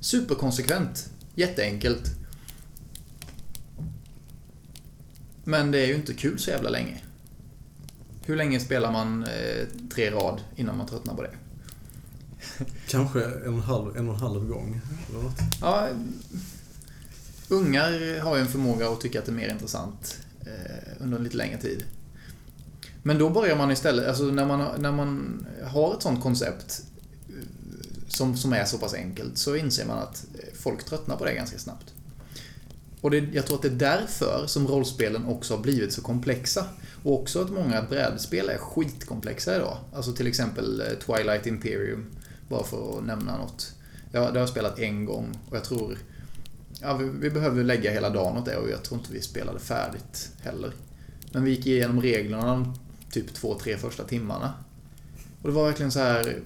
Superkonsekvent. Jätteenkelt. Men det är ju inte kul så jävla länge. Hur länge spelar man eh, tre rad innan man tröttnar på det? Kanske en och en halv, en och en halv gång eller något. Ja, ungar har ju en förmåga att tycka att det är mer intressant eh, under en lite längre tid. Men då börjar man istället, alltså när man, när man har ett sånt koncept eh, som, som är så pass enkelt så inser man att folk tröttnar på det ganska snabbt. Och det, jag tror att det är därför som rollspelen också har blivit så komplexa. Och också att många brädspel är skitkomplexa idag. Alltså till exempel eh, Twilight Imperium, bara för att nämna något. Ja, det har jag spelat en gång och jag tror... Ja, vi, vi behöver lägga hela dagen åt det och jag tror inte vi spelade färdigt heller. Men vi gick igenom reglerna de typ två, tre första timmarna. Och det var verkligen så här...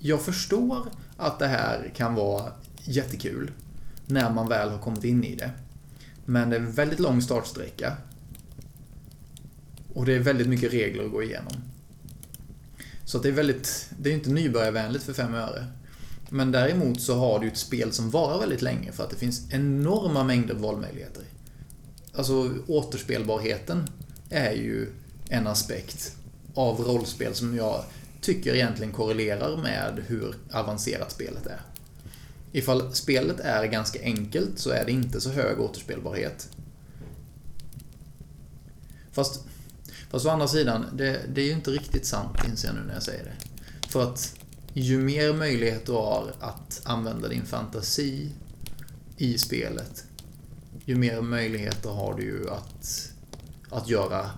Jag förstår att det här kan vara jättekul när man väl har kommit in i det. Men det är en väldigt lång startsträcka. Och det är väldigt mycket regler att gå igenom. Så att det är väldigt, det är inte nybörjarvänligt för fem öre. Men däremot så har du ett spel som varar väldigt länge för att det finns enorma mängder valmöjligheter. Alltså återspelbarheten är ju en aspekt av rollspel som jag tycker egentligen korrelerar med hur avancerat spelet är. Ifall spelet är ganska enkelt så är det inte så hög återspelbarhet. Fast, fast å andra sidan, det, det är ju inte riktigt sant inser jag nu när jag säger det. För att ju mer möjlighet du har att använda din fantasi i spelet, ju mer möjligheter har du ju att, att göra,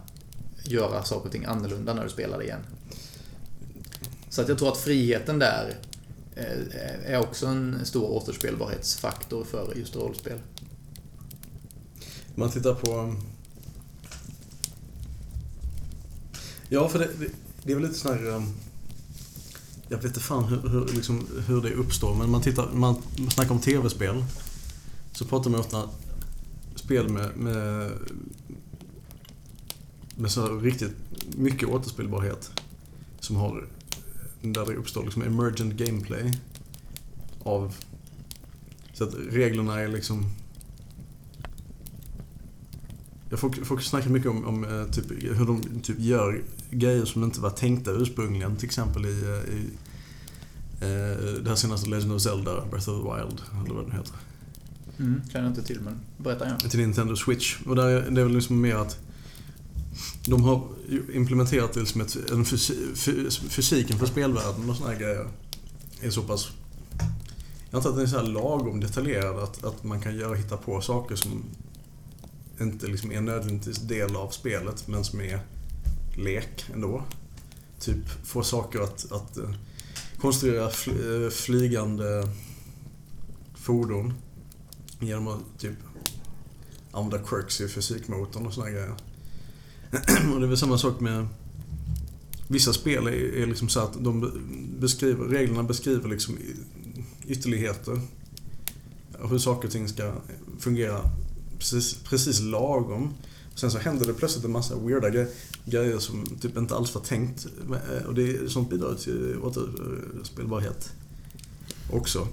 göra saker och ting annorlunda när du spelar det igen. Så att jag tror att friheten där eh, är också en stor återspelbarhetsfaktor för just rollspel. Man tittar på... Ja, för det, det är väl lite sån här... Ehm, jag vet inte fan hur, hur, liksom, hur det uppstår, men man, tittar, man snackar om tv-spel. Så pratar man ofta spel med, med, med så riktigt mycket återspelbarhet. Som har där det uppstår liksom emergent gameplay. Av... Så att reglerna är liksom... Jag folk, folk snackar mycket om, om eh, typ, hur de typ gör grejer som inte var tänkta ursprungligen. Till exempel i, eh, i eh, det här senaste Legend of Zelda, Breath of the Wild, eller vad det heter. Mm, jag inte till, men berätta gärna. Till Nintendo Switch. Och där, det är väl liksom mer att de har implementerat det som ett, en fysiken för spelvärlden och såna här grejer är så pass... Jag antar att den är så här lagom detaljerad att, att man kan göra, hitta på saker som inte liksom är nödvändigtvis del av spelet men som är lek ändå. Typ få saker att, att eh, konstruera eh, flygande fordon genom att typ använda quirks i fysikmotorn och såna grejer. och det är väl samma sak med Vissa spel är, är liksom så att de beskriver, reglerna beskriver liksom ytterligheter. Hur saker och ting ska fungera precis, precis lagom. Sen så händer det plötsligt en massa weirda grejer som typ inte alls var tänkt. Och det, sånt bidrar till återspelbarhet också.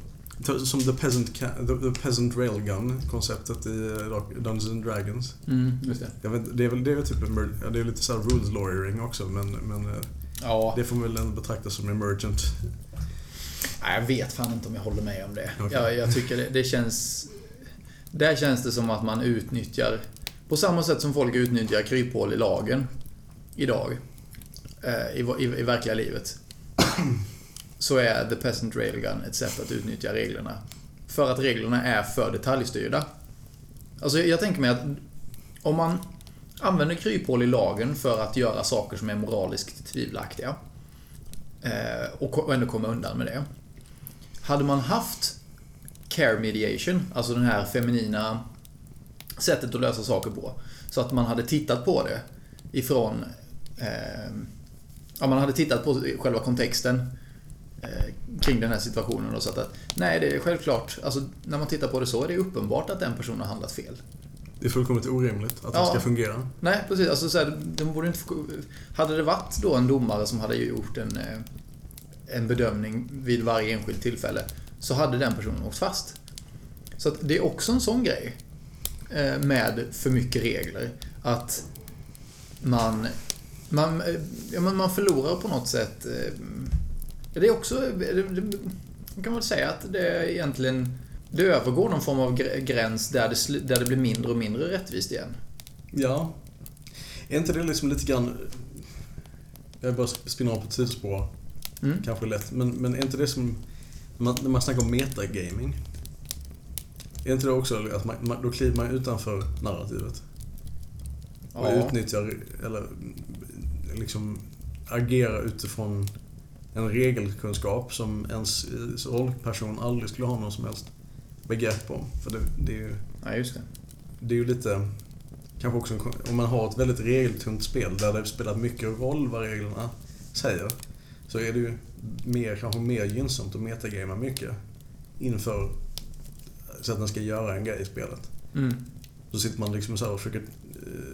Som The Peasant, the, peasant Railgun-konceptet i eh, Dungeons and Dragons. Mm, just det. Vet, det är väl det är typ det är lite så rules lawyering också men, men eh, ja. det får man väl ändå betraktas som emergent. Nej, jag vet fan inte om jag håller med om det. Okay. Jag, jag tycker det, det känns... Där känns det som att man utnyttjar... På samma sätt som folk utnyttjar kryphål i lagen idag. Eh, I, i, I verkliga livet så är The Peasant Railgun ett sätt att utnyttja reglerna. För att reglerna är för detaljstyrda. Alltså jag tänker mig att om man använder kryphål i lagen för att göra saker som är moraliskt tvivelaktiga eh, och ändå komma undan med det. Hade man haft care mediation, alltså det här feminina sättet att lösa saker på, så att man hade tittat på det ifrån... Eh, ja, man hade tittat på själva kontexten Eh, kring den här situationen och sagt att nej, det är självklart, alltså när man tittar på det så är det uppenbart att den personen har handlat fel. Det är fullkomligt orimligt att ja. det ska fungera. Nej, precis. Alltså, så här, de borde inte, hade det varit då en domare som hade gjort en, eh, en bedömning vid varje enskilt tillfälle så hade den personen åkt fast. Så det är också en sån grej eh, med för mycket regler. Att man, man, ja, man förlorar på något sätt det är också... Man kan väl säga att det egentligen det övergår någon form av gr- gräns där det, där det blir mindre och mindre rättvist igen. Ja. Är inte det liksom lite grann... Jag bara spinner av på ett sidospår. Mm. Kanske lätt. Men, men är inte det som... När man, när man snackar om metagaming. Är inte det också att man, man, då kliver man utanför narrativet? Och utnyttjar, eller liksom agerar utifrån en regelkunskap som ens rollperson aldrig skulle ha någon som helst begrepp om. För det, det är ju... Ja, just det. det är ju lite... Kanske också om man har ett väldigt regeltungt spel där det spelar mycket roll vad reglerna säger. Så är det ju mer, kanske mer gynnsamt att metagamea mycket inför så att den ska göra en grej i spelet. Mm. Då sitter man liksom så och försöker eh,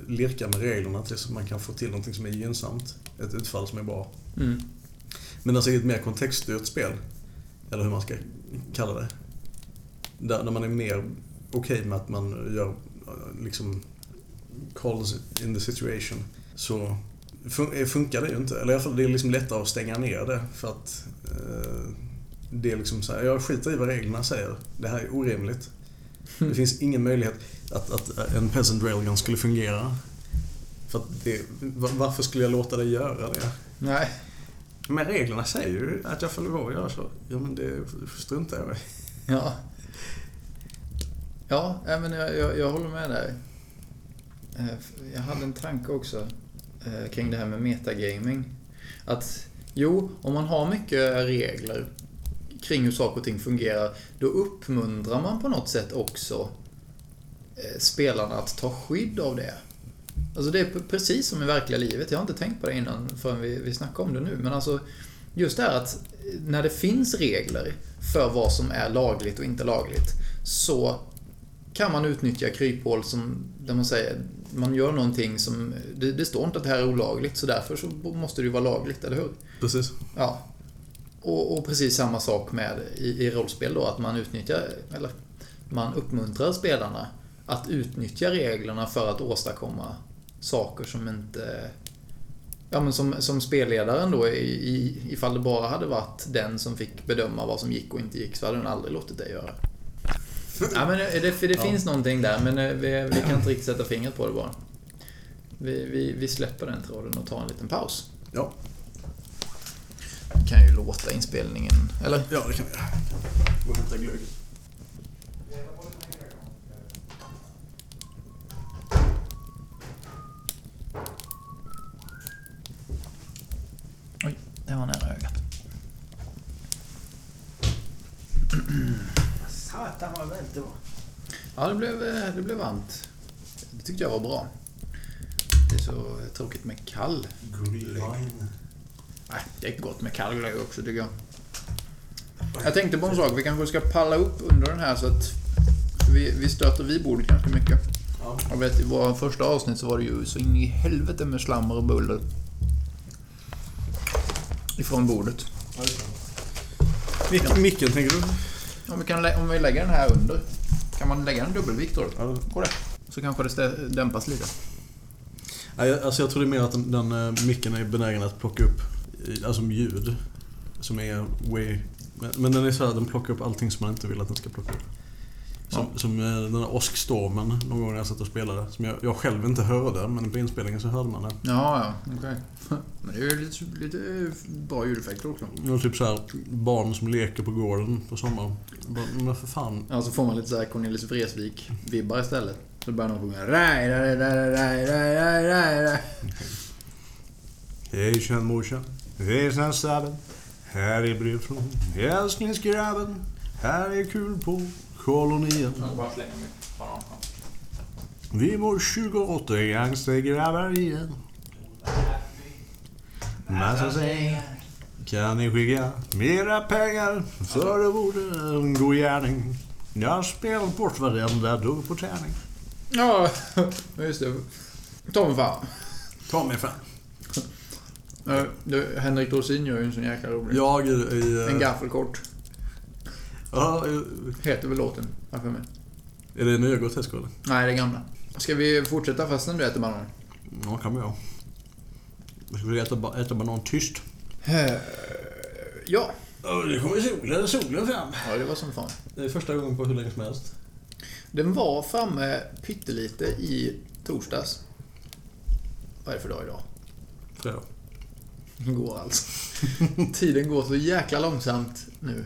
lirka med reglerna tills man kan få till någonting som är gynnsamt. Ett utfall som är bra. Mm. Men alltså i ett mer kontextstyrt spel, eller hur man ska kalla det. Där, där man är mer okej med att man gör eh, liksom calls in the situation. Så fun- eh, funkar det ju inte. Eller i alla fall det är liksom lättare att stänga ner det. För att eh, det är liksom så här, jag skiter i vad reglerna säger. Det här är orimligt. Det finns ingen möjlighet att, att en peasant railgun skulle fungera. För att det, va- varför skulle jag låta dig göra det? Nej. Men reglerna säger ju att jag får lov att göra så. Ja, men det struntar jag i. Ja. Ja, men jag, jag, jag håller med dig. Eh, Jag hade en tanke också eh, kring det här med metagaming. Att jo, om man har mycket regler kring hur saker och ting fungerar, då uppmuntrar man på något sätt också eh, spelarna att ta skydd av det. Alltså det är precis som i verkliga livet. Jag har inte tänkt på det innan förrän vi, vi snackar om det nu. Men alltså just det här att när det finns regler för vad som är lagligt och inte lagligt så kan man utnyttja kryphål som, där man säger man gör någonting som, det, det står inte att det här är olagligt så därför så måste det ju vara lagligt, eller hur? Precis. Ja. Och, och precis samma sak med i, i rollspel då, att man utnyttjar, eller man uppmuntrar spelarna att utnyttja reglerna för att åstadkomma saker som inte... Ja men som, som spelledaren då, i, i, ifall det bara hade varit den som fick bedöma vad som gick och inte gick, så hade den aldrig låtit det göra. Ja men det, det, det finns någonting där, men eh, vi, vi kan inte riktigt sätta fingret på det bara. Vi, vi, vi släpper den tråden och tar en liten paus. Ja. Kan ju låta inspelningen, eller? Ja, det kan vi göra. Gå och hämta glögg. Oj, det var nära ögat. Satan vad varmt det var. Ja, det blev, eh, det blev varmt. Det tyckte jag var bra. Det är så tråkigt med kall. Glühwein. Nej, det är gott med kall glögg också tycker jag. Jag tänkte på en sak. Vi kanske ska palla upp under den här så att vi, vi stöter vid bordet ganska mycket. Ja. Jag vet, i våra första avsnitt så var det ju så in i helvete med slammer och buller. Ifrån bordet. Mick, Micken, tänker du? Om vi, kan, om vi lägger den här under. Kan man lägga en dubbelvikt då? Ja, På det. Så kanske det dämpas lite. Alltså jag tror det är mer att den, den eh, micken är benägen att plocka upp alltså ljud. Som är way... Men, den är så här, den plockar upp allting som man inte vill att den ska plocka upp. Som, som eh, den där åskstormen någon gång när jag satt och spelade. Som jag, jag själv inte hörde, men på inspelningen så hörde man det. Ja, ja, okej. Men det är ju lite, lite bra ljudeffekter också. Var typ så här barn som leker på gården på sommaren. Men för fan. Ja, så får man lite såhär Cornelis Vreeswijk-vibbar istället. Så börjar någon sjunga. Hej känn morsan. Hejsan sabben. Här är brev från älsklingsgrabben. Här är kul på kolonien. Vi mår 28 gangstergrabbar igen. Massa säger kan ni skicka mera pengar för det vore en god gärning. Jag har spelat bort varenda dugg på tärning. Ja, just det. Mig fan. Mig fan. Eh, du, Henrik Dorsin gör ju en sån jäkla rolig. Jag i... i En gaffelkort. ja, i- Heter väl låten, har jag för mig. är det nya Grotesco eller? Nej, det är gamla. Ska vi fortsätta fastän du äter banan? Ja, kan vi göra. Ska vi äta, äta banan tyst? Eh, Ja. Nu kommer solen, solen fram. Ja, det var som fan. Det är första gången på hur länge som helst. Den var framme pyttelite i torsdags. Vad är det för dag idag? Fredag. Går alltså. Tiden går så jäkla långsamt nu.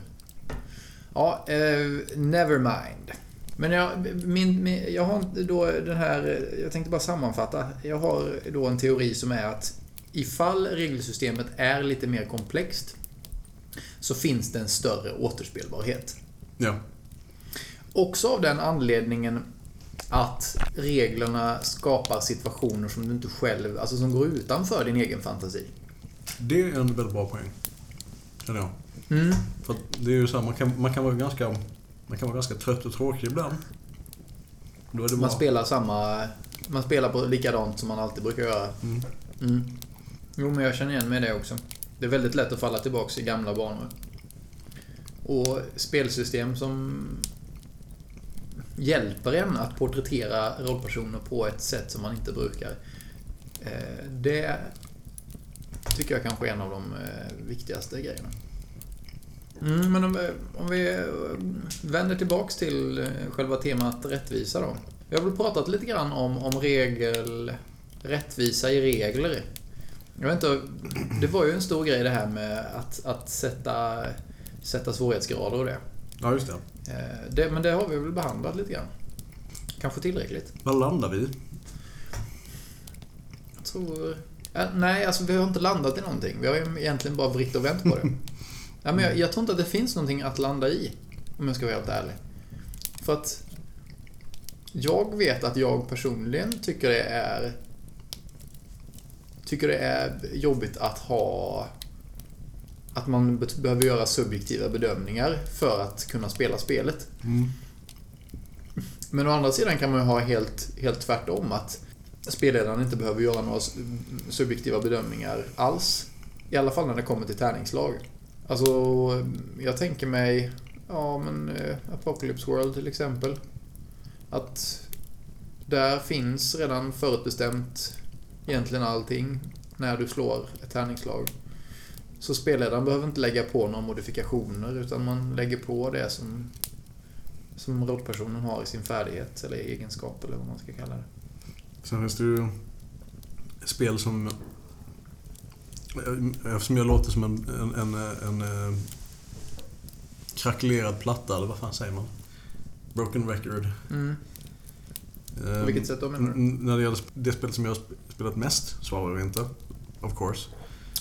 Ja, eh, never mind. Men jag, min, min, jag har då den här, jag tänkte bara sammanfatta. Jag har då en teori som är att ifall regelsystemet är lite mer komplext så finns det en större återspelbarhet. Ja. Också av den anledningen att reglerna skapar situationer som du inte själv, alltså som går utanför din egen fantasi. Det är en väldigt bra poäng. Känner jag. Mm. För det är ju så här, man kan, man kan vara ganska... Man kan vara ganska trött och tråkig ibland. Man bra. spelar samma... Man spelar på likadant som man alltid brukar göra. Mm. Mm. Jo, men jag känner igen mig i det också. Det är väldigt lätt att falla tillbaka i gamla banor. Och spelsystem som hjälper en att porträttera rollpersoner på ett sätt som man inte brukar. Eh, Det tycker jag kanske är en av de eh, viktigaste grejerna. Mm, men om, om vi eh, vänder tillbaks till eh, själva temat rättvisa då. Vi har väl pratat lite grann om, om regel... Rättvisa i regler. Jag vet inte, det var ju en stor grej det här med att, att sätta, sätta svårighetsgrader och det. Ja, just det. Eh, det. Men det har vi väl behandlat lite grann. Kanske tillräckligt. Vad landar vi? Jag tror... Eh, nej, alltså vi har inte landat i någonting. Vi har egentligen bara vritt och vänt på det. ja, men jag, jag tror inte att det finns någonting att landa i. Om jag ska vara helt ärlig. För att... Jag vet att jag personligen tycker det är... Tycker det är jobbigt att ha... Att man be- behöver göra subjektiva bedömningar för att kunna spela spelet. Mm. Men å andra sidan kan man ju ha helt, helt tvärtom att spelledaren inte behöver göra några subjektiva bedömningar alls. I alla fall när det kommer till tärningslag. Alltså, jag tänker mig, ja men eh, Apocalypse World till exempel. Att där finns redan förutbestämt egentligen allting när du slår ett tärningslag. Så spelledaren behöver inte lägga på några modifikationer utan man lägger på det som som rollpersonen har i sin färdighet eller egenskap eller vad man ska kalla det. Sen finns det ju spel som... Eftersom jag låter som en, en, en, en, eh, krackelerad platta, eller vad fan säger man? Broken record. Mm. Eh, På vilket sätt då menar du? När det gäller det spel som jag har sp- spelat mest svarar vi inte. Of course.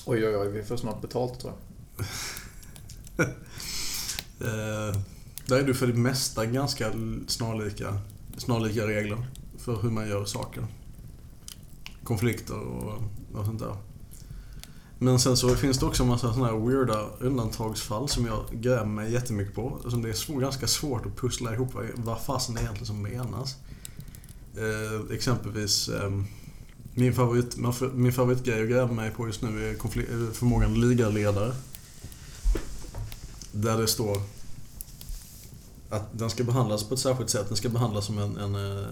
Oj, oj, oj, vi får snart betalt tror jag. Eh, där är du för det mesta ganska snarlika, snarlika regler för hur man gör saker. Konflikter och, och sånt där. Men sen så finns det också en massa sådana här weirda undantagsfall som jag grämer mig jättemycket på. Som det är svår, ganska svårt att pussla ihop vad, vad fasen är egentligen som menas. Eh, exempelvis eh, min, favorit, min favoritgrej att gräva mig på just nu är konflik- eh, förmågan ligaledare. Där det står att den ska behandlas på ett särskilt sätt. Den ska behandlas som en... en eh,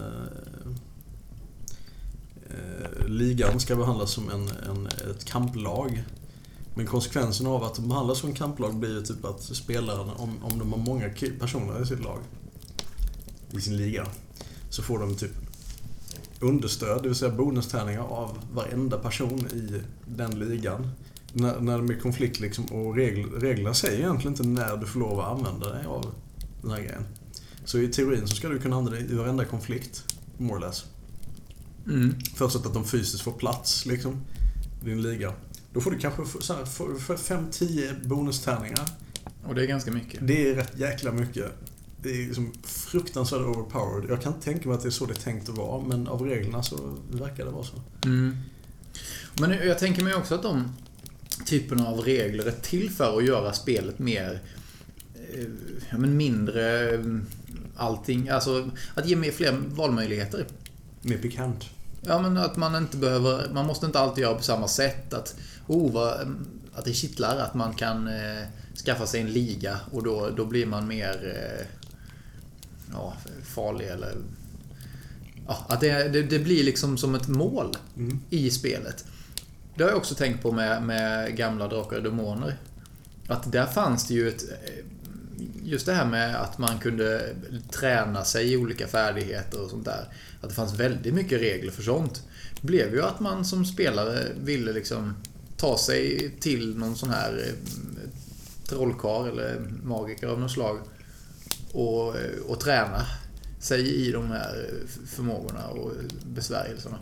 eh, ligan ska behandlas som en, en, ett kamplag. Men konsekvensen av att de behandlas som en kamplag blir ju typ att spelarna, om, om de har många personer i sitt lag, i sin liga, så får de typ understöd, det vill säga bonustärningar av varenda person i den ligan. När, när de är i konflikt liksom, och regl, reglerna säger egentligen inte när du får lov att använda dig av den här grejen. Så i teorin så ska du kunna använda det i varenda konflikt, more or less. Mm. Förutsatt att de fysiskt får plats liksom, i din liga. Då får du kanske 5-10 bonustärningar. Och det är ganska mycket. Det är rätt jäkla mycket. Det är liksom fruktansvärt overpowered. Jag kan inte tänka mig att det är så det är tänkt att vara, men av reglerna så verkar det vara så. Mm. Men jag tänker mig också att de typerna av regler är till för att göra spelet mer... eh, Ja, men mindre... eh, Allting. Alltså, att ge mer fler valmöjligheter. Mer pikant. Ja, men att man inte behöver... Man måste inte alltid göra på samma sätt. Att, oh, vad, att det kittlar att man kan eh, skaffa sig en liga och då, då blir man mer eh, ja, farlig eller... Ja, att det, det, det blir liksom som ett mål Mm. i spelet. Det har jag också tänkt på med, med gamla Drakar och Demoner. Att där fanns det ju ett... Just det här med att man kunde träna sig i olika färdigheter och sånt där. Att det fanns väldigt mycket regler för sånt. Det blev ju att man som spelare ville liksom ta sig till någon sån här trollkar trollkarl eller magiker av något slag och, eh, och träna sig i de här eh, förmågorna och besvärjelserna.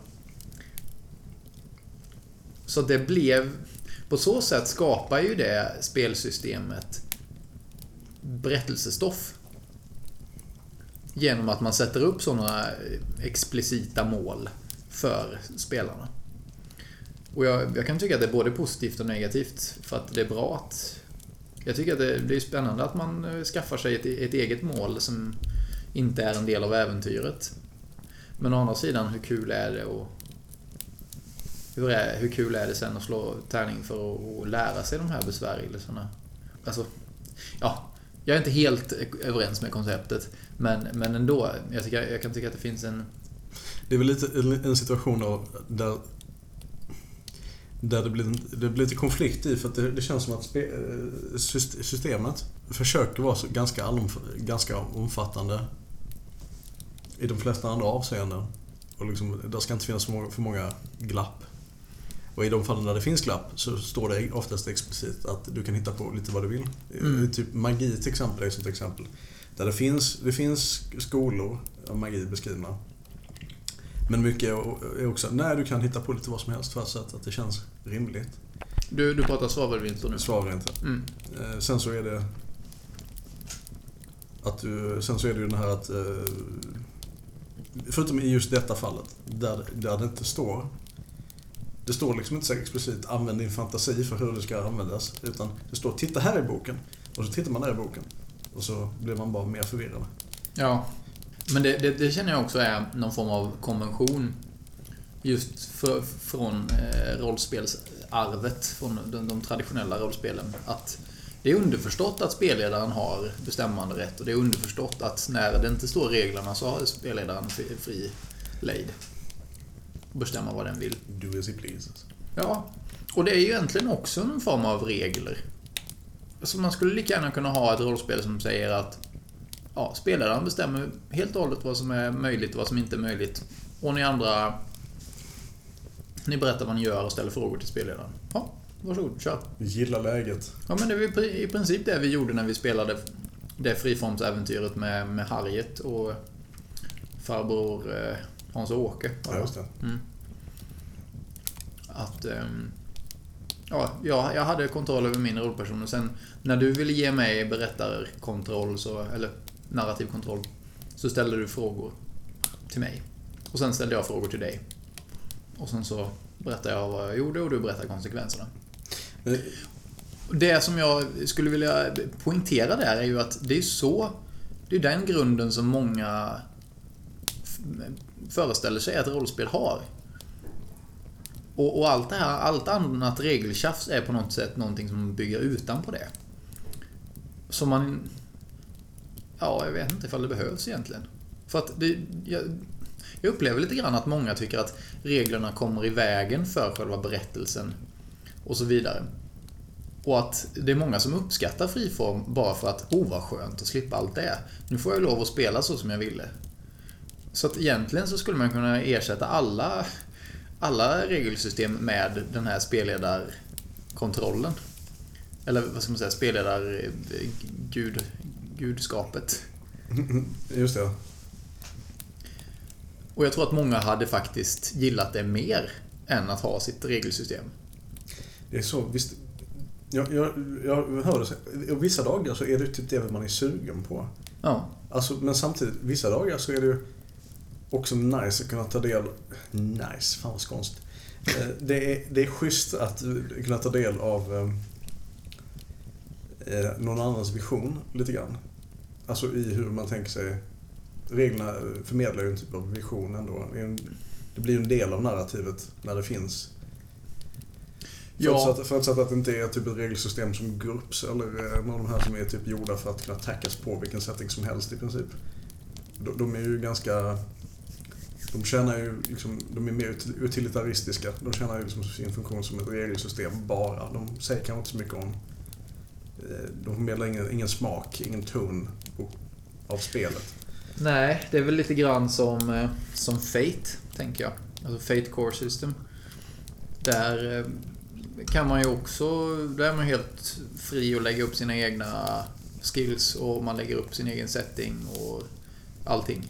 Så det blev... På så sätt skapar ju det spelsystemet berättelsestoff. Genom att man sätter upp sådana explicita mål för spelarna. Och jag, jag, kan tycka att det är både positivt och negativt. För att det är bra att... Jag tycker att det, det är spännande att man eh, skaffar sig ett, ett eget mål som inte är en del av äventyret. Men å andra sidan, hur kul är det att hur, är, hur kul är det sen att slå tärning för att lära sig de här besvärjelserna? Alltså, ja, jag är inte helt överens med konceptet. Men, men ändå, jag, tycker, jag kan tycka att det finns en... Det är väl lite en situation av där där det blir, det blir lite konflikt i för att det, det känns som att systemet försöker vara ganska, allom, ganska omfattande i de flesta andra avseenden. Och liksom, där ska inte finnas för många glapp. Och i de fallen där det finns glapp så står det oftast explicit att du kan hitta på lite vad du vill. Mm. Typ magi till exempel är ett sånt exempel. Där det finns, det finns skolor av magi beskrivna. Men mycket är också, nej du kan hitta på lite vad som helst för att, att det känns rimligt. Du, du pratar svavelvinster nu? Svavelvinster. Mm. Eh, sen så är det att du, sen så är det ju den här att eh, Förutom i just detta fallet, där, där det inte står det står liksom inte så explicit använd din fantasi för hur det ska användas. Utan det står titta här i boken. Och så tittar man där i boken. Och så blir man bara mer förvirrad. Ja. Men det, det, det känner jag också är någon form av konvention. Just för, från eh, rollspelsarvet, från de, de traditionella rollspelen. Att det är underförstått att spelledaren har bestämmande rätt och det är underförstått att när det inte står reglerna så har spelledaren fri lejd bestämma vad den vill. Do as he pleases. Ja. Och det är ju egentligen också en form av regler. Alltså man skulle lika gärna kunna ha ett rollspel som säger att ja, spelaren bestämmer helt och hållet vad som är möjligt och vad som inte är möjligt. Och ni andra ni berättar vad ni gör och ställer frågor till spelledaren. Ja, varsågod, kör. Gilla läget. Ja, men det var i princip det vi gjorde när vi spelade det friformsäventyret med, med Harriet och farbror eh, Hans-Åke. Ja, just det. Mm. Att... Um, ja, jag hade kontroll över min rollperson och sen när du ville ge mig berättarkontroll, så, eller narrativ kontroll, så ställde du frågor till mig. Och sen ställde jag frågor till dig. Och sen så berättade jag vad jag gjorde och du berättade konsekvenserna. Det som jag skulle vilja poängtera där är ju att det är så... Det är den grunden som många föreställer sig att rollspel har. Och, och, allt det här, allt annat regeltjafs är på något sätt någonting som bygger utanpå det. Som man... Ja, jag vet inte ifall det behövs egentligen. För att det, jag, jag upplever lite grann att många tycker att reglerna kommer i vägen för själva berättelsen och så vidare. Och att det är många som uppskattar friform bara för att, oh vad skönt att slippa allt det. Nu får jag lov att spela så som jag ville. Så att egentligen så skulle man kunna ersätta alla, alla regelsystem med den här spelledarkontrollen. Eller vad ska man säga, spelledar gud, gudskapet. Just det. Och jag tror att många hade faktiskt gillat det mer än att ha sitt regelsystem. Det är så, visst. Jag, jag, jag hör det. Vissa dagar så är det typ det man är sugen på. Ja. Alltså, men samtidigt, vissa dagar så är det ju också nice att kunna ta del... Nice, fan vad skånskt. Eh, det är, det är schysst att kunna ta del av eh, eh, någon annans vision lite grann. Alltså i hur man tänker sig... Reglerna förmedlar ju en typ av vision ändå. Det blir ju en del av narrativet när det finns. Ja. Förutsatt, förutsatt att det inte är typ ett regelsystem som GURPS eller någon av de här som är typ gjorda för att kunna tackas på vilken setting som helst i princip. De är ju ganska de tjänar ju liksom, de är mer utilitaristiska. De tjänar ju liksom sin funktion som ett regelsystem bara. De säger kanske inte så mycket om eh, de förmedlar ingen, ingen smak, ingen ton av spelet. Nej, det är väl lite grann som, eh, som Fate, tänker jag. Alltså Fate Core System. Där eh, kan man ju också... Där är man helt fri att lägga upp sina egna skills och man lägger upp sin egen setting och allting.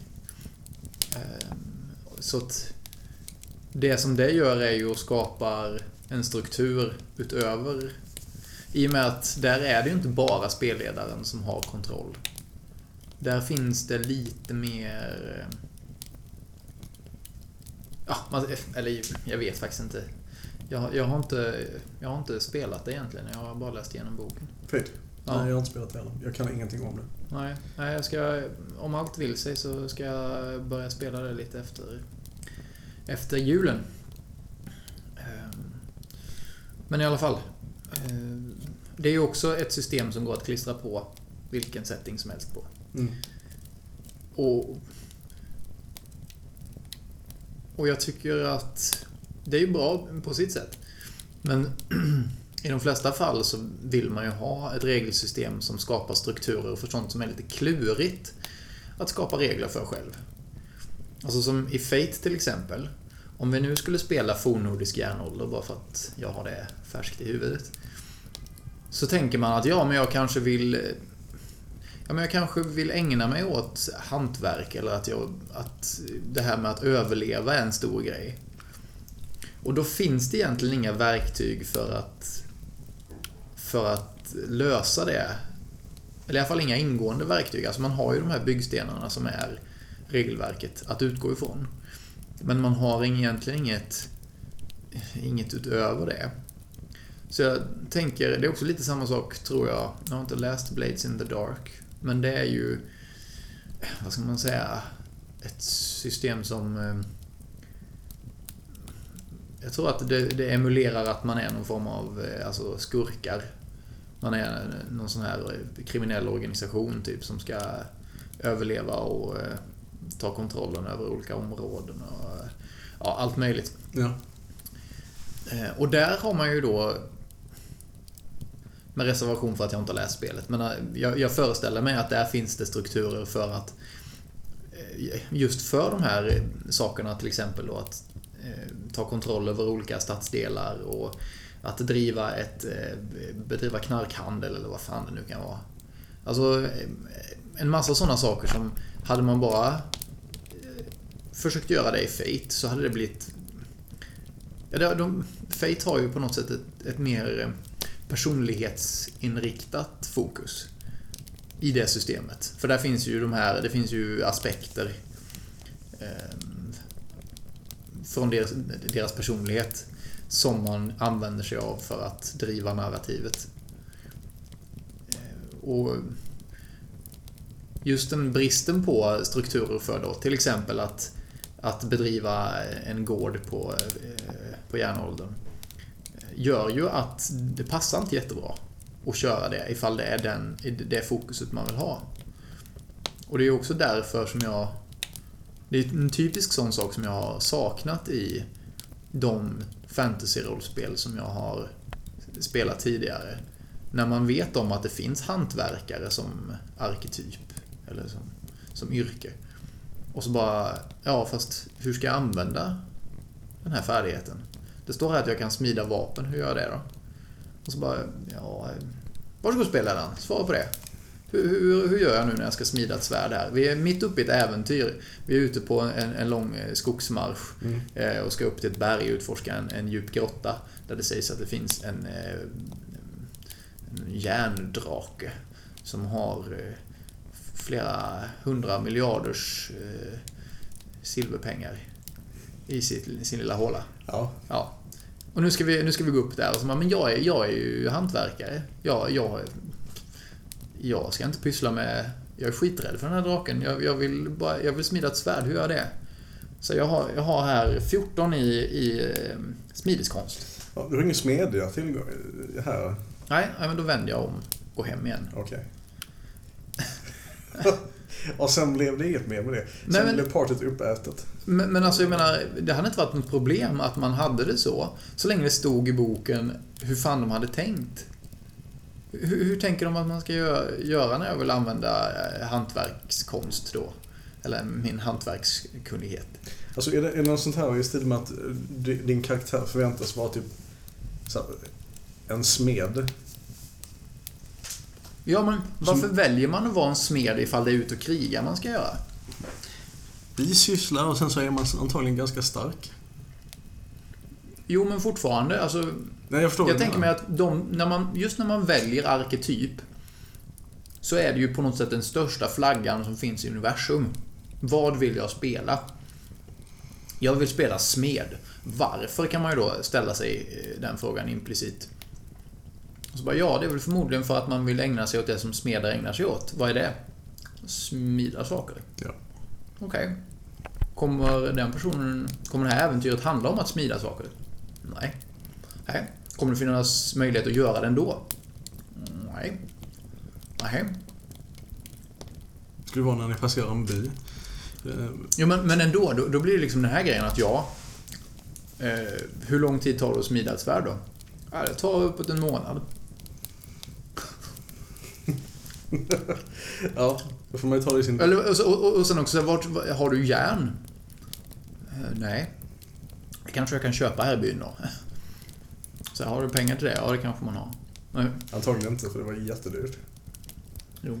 Så att det som det gör är ju att skapa en struktur utöver. I och med att där är det ju inte bara spelledaren som har kontroll. Där finns det lite mer... Ja, eller jag vet faktiskt inte. Jag, jag, har inte, jag har inte spelat det egentligen. Jag har bara läst igenom boken. Fint. Ja. Nej, jag har inte spelat det heller. Jag kan ingenting om det. Nej, nej jag ska, om allt vill sig så ska jag börja spela det lite efter, efter julen. Ehm, men i alla fall. Ehm, det är ju också ett system som går att klistra på vilken setting som helst på. Mm. Och, och jag tycker att det är ju bra på sitt sätt. Men i de flesta fall så vill man ju ha ett regelsystem som skapar strukturer för sånt som är lite klurigt att skapa regler för själv. Alltså som i Fate till exempel. Om vi nu skulle spela fornnordisk järnålder bara för att jag har det färskt i huvudet. Så tänker man att ja, men jag kanske vill Ja, men jag kanske vill ägna mig åt hantverk eller att, jag, att det här med att överleva är en stor grej. Och då finns det egentligen inga verktyg för att, för att lösa det. Eller i alla fall inga ingående verktyg. Alltså man har ju de här byggstenarna som är regelverket att utgå ifrån. Men man har egentligen inget, inget utöver det. Så jag tänker, det är också lite samma sak tror jag. Jag har inte läst Blades in the Dark. Men det är ju, vad ska man säga, ett system som eh, jag tror att det, det, emulerar att man är någon form av eh, alltså skurkar. Man är någon sån här eh, kriminell organisation typ som ska överleva och ta kontrollen över olika områden och ja, allt möjligt. Ja. Och där har man ju då med reservation för att jag inte har läst spelet. Men eh, jag, jag föreställer mig att där finns det strukturer för att eh, just för de här sakerna till exempel då att eh, ta kontroll över olika stadsdelar och att driva ett bedriva knarkhandel eller vad fan det nu kan vara. Alltså en massa sådana saker som hade man bara eh, försökt göra det i Fate så hade det blivit... Ja, de, Fate har ju på något sätt ett, ett mer eh, personlighetsinriktat fokus i det systemet. För där finns ju de här, det finns ju aspekter eh, från deras, deras personlighet som man använder sig av för att driva narrativet. Eh, och just den bristen på strukturer för då, till exempel att, att bedriva en gård på, eh, på järnåldern eh, gör ju att det passar inte jättebra att köra det ifall det är den, det fokuset man vill ha. Och det är också därför som jag... Det är en typisk sån sak som jag har saknat i de fantasy-rollspel som jag har spelat tidigare. När man vet om att det finns hantverkare som arketyp, eller som, som yrke. Och så bara, ja fast hur ska jag använda den här färdigheten? Det står här att jag kan smida vapen. Hur gör jag det då? Och så bara, ja... Varsågod spelaren, svara på det. Hur, hur, hur, gör jag nu när jag ska smida ett svärd här? Vi är mitt uppe i ett äventyr. Vi är ute på en, en lång eh, skogsmarsch mm. Eh, och ska upp till ett berg och utforska en, en djup grotta. Där det sägs att det finns en, eh, en järndrake som har flera hundra miljarders silverpengar i sitt, sin lilla håla. Ja. ja. Och nu ska vi, nu ska vi gå upp där och så men jag är, jag är ju hantverkare. Jag, jag, jag ska inte pyssla med... Jag är skiträdd för den här draken. Jag, jag, vill, bara, jag vill smida ett svärd. Hur gör jag det? Så jag har, jag har här 14 i, i eh, smideskonst. Ja, du har ingen smedja till här? Nej, men då vänder jag om och går hem igen. Okej. Okay. och sen blev det inget mer med det. Sen Nej, men... blev partyt uppätet. Men, men alltså jag menar, det hade inte varit något problem att man hade det så. Så länge det stod i boken hur fan de hade tänkt. Hur, hur tänker de att man ska göra, göra när jag vill använda eh, hantverkskonst då? Eller min hantverkskunnighet. Alltså är det, är det något sånt här i stil med att eh, di- din karaktär förväntas vara typ en smed? Ja, men varför Som- väljer man att vara en smed ifall det är ut och kriga man ska göra? Bisyssla och sen så är man antagligen ganska stark. Jo, men fortfarande. Alltså, Nej, jag förstår jag tänker mig att de, när man, just när man väljer arketyp så är det ju på något sätt den största flaggan som finns i universum. Vad vill jag spela? Jag vill spela smed. Varför kan man ju då ställa sig eh, den frågan implicit. Och så bara, ja, det är väl förmodligen för att man vill ägna sig åt det som smeder ägnar sig åt. Vad är det? Smida saker. Ja. Okej. Kommer den personen... Kommer det här äventyret handla om att smida saker? Nej. Nej. Kommer det finnas möjlighet att göra det ändå? Nej. Nej. Det skulle vara när ni passerar en by. Jo, men, men ändå. Då, då blir det liksom den här grejen att ja... Eh, hur lång tid tar det att smida ett svärd då? Ja, det tar uppåt en månad. Ja, då får man ju ta det i sin... Eller, och, och, och sen också, vart, har du järn? Eh, nej. Det kanske jag kan köpa här i byn då. Så har du pengar till det? Ja, det kanske man har. Nej, Antagligen inte, för det var jättedyrt. Jo.